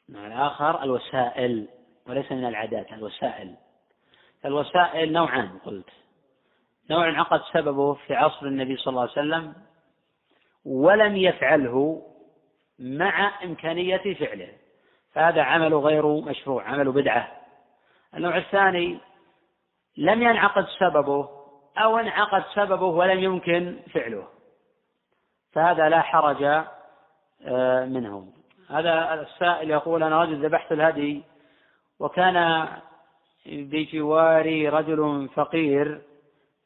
النوع الآخر الوسائل وليس من العادات الوسائل. الوسائل نوعان قلت. نوع انعقد سببه في عصر النبي صلى الله عليه وسلم ولم يفعله مع إمكانية فعله. فهذا عمل غير مشروع عمل بدعة. النوع الثاني لم ينعقد سببه أو انعقد سببه ولم يمكن فعله. فهذا لا حرج آه، منه. هذا السائل يقول أنا رجل ذبحت الهدي وكان بجواري رجل فقير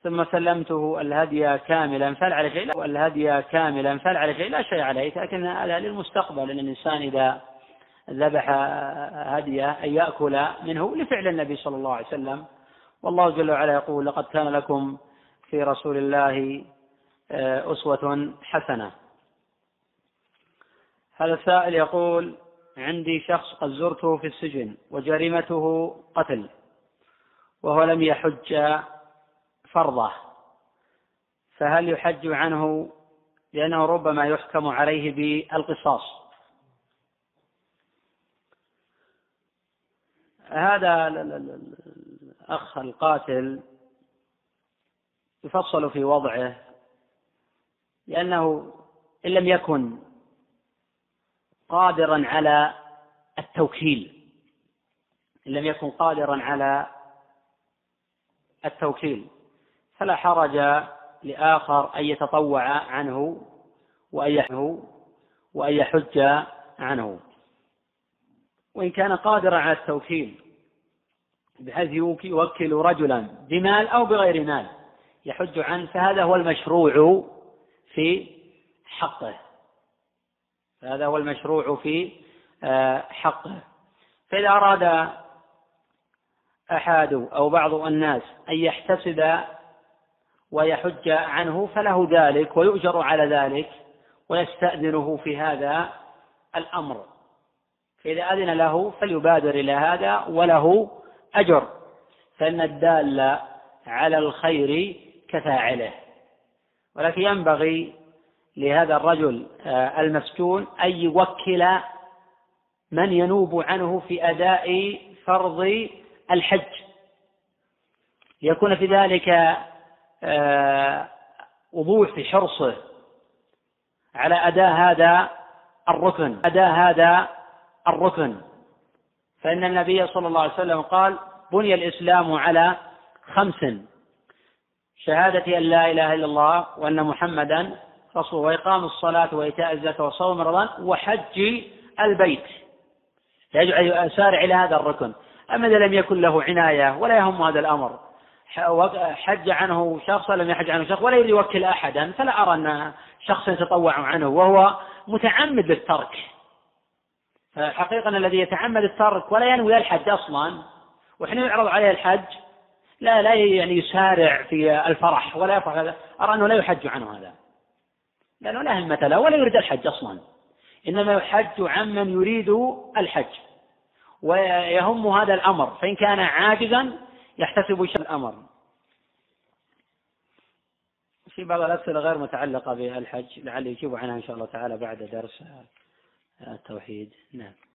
ثم سلمته الهدي كاملا فل على شيء الهدي كاملا فل على شيء لا شيء عليه لكن هذا للمستقبل ان الإنسان إذا ذبح هدية أن يأكل منه لفعل النبي صلى الله عليه وسلم. والله جل وعلا يقول لقد كان لكم في رسول الله آه، أسوة حسنة. هذا السائل يقول عندي شخص قد زرته في السجن وجريمته قتل وهو لم يحج فرضه فهل يحج عنه؟ لأنه ربما يحكم عليه بالقصاص. هذا الأخ القاتل يفصل في وضعه لأنه إن لم يكن قادرا على التوكيل إن لم يكن قادرا على التوكيل. فلا حرج لآخر أن يتطوع عنه وأن وأن يحج عنه. وإن كان قادرا على التوكيل بحيث يوكل رجلا بمال أو بغير مال يحج عنه فهذا هو المشروع في حقه. هذا هو المشروع في آه، حقه. فإذا أراد أحد أو بعض الناس أن يحتسب ويحج عنه فله ذلك ويؤجر على ذلك ويستأذنه في هذا الأمر. فإذا أذن له فليبادر إلى هذا وله أجر. فإن الدال على الخير كفاعله. ولكن ينبغي لهذا الرجل آه، المسجون أن يوكل من ينوب عنه في أداء فرض الحج. يكون في ذلك وضوح في حرصه على أداء هذا الركن أداء هذا الركن. فإن النبي صلى الله عليه وسلم قال بني الإسلام على خمس شهادة أن لا إله إلا الله وأن محمدا رسول وإقام الصلاة وإيتاء الزكاة وصوم رمضان وحج البيت. أن يسارع إلى هذا الركن. أما إذا لم يكن له عناية ولا يهم هذا الأمر حج عنه شخص لم يحج عنه شخص ولا يوكل أحدا فلا أرى أن شخص يتطوع عنه وهو متعمد للترك. حقيقة الذي يتعمد الترك ولا ينوي الحج أصلا وحين يعرض عليه الحج لا لا يعني يسارع في الفرح ولا يفرح هذا أرى أنه لا يحج عنه هذا. لأنه لا همة له ولا يريد الحج أصلا. إنما يحج عمن يريد الحج. ويهم هذا الأمر فإن كان عاجزا يحتسب شر الأمر. في بعض الأسئلة غير متعلقة بالحج لعل يجيب عنها إن شاء الله تعالى بعد درس التوحيد. نعم.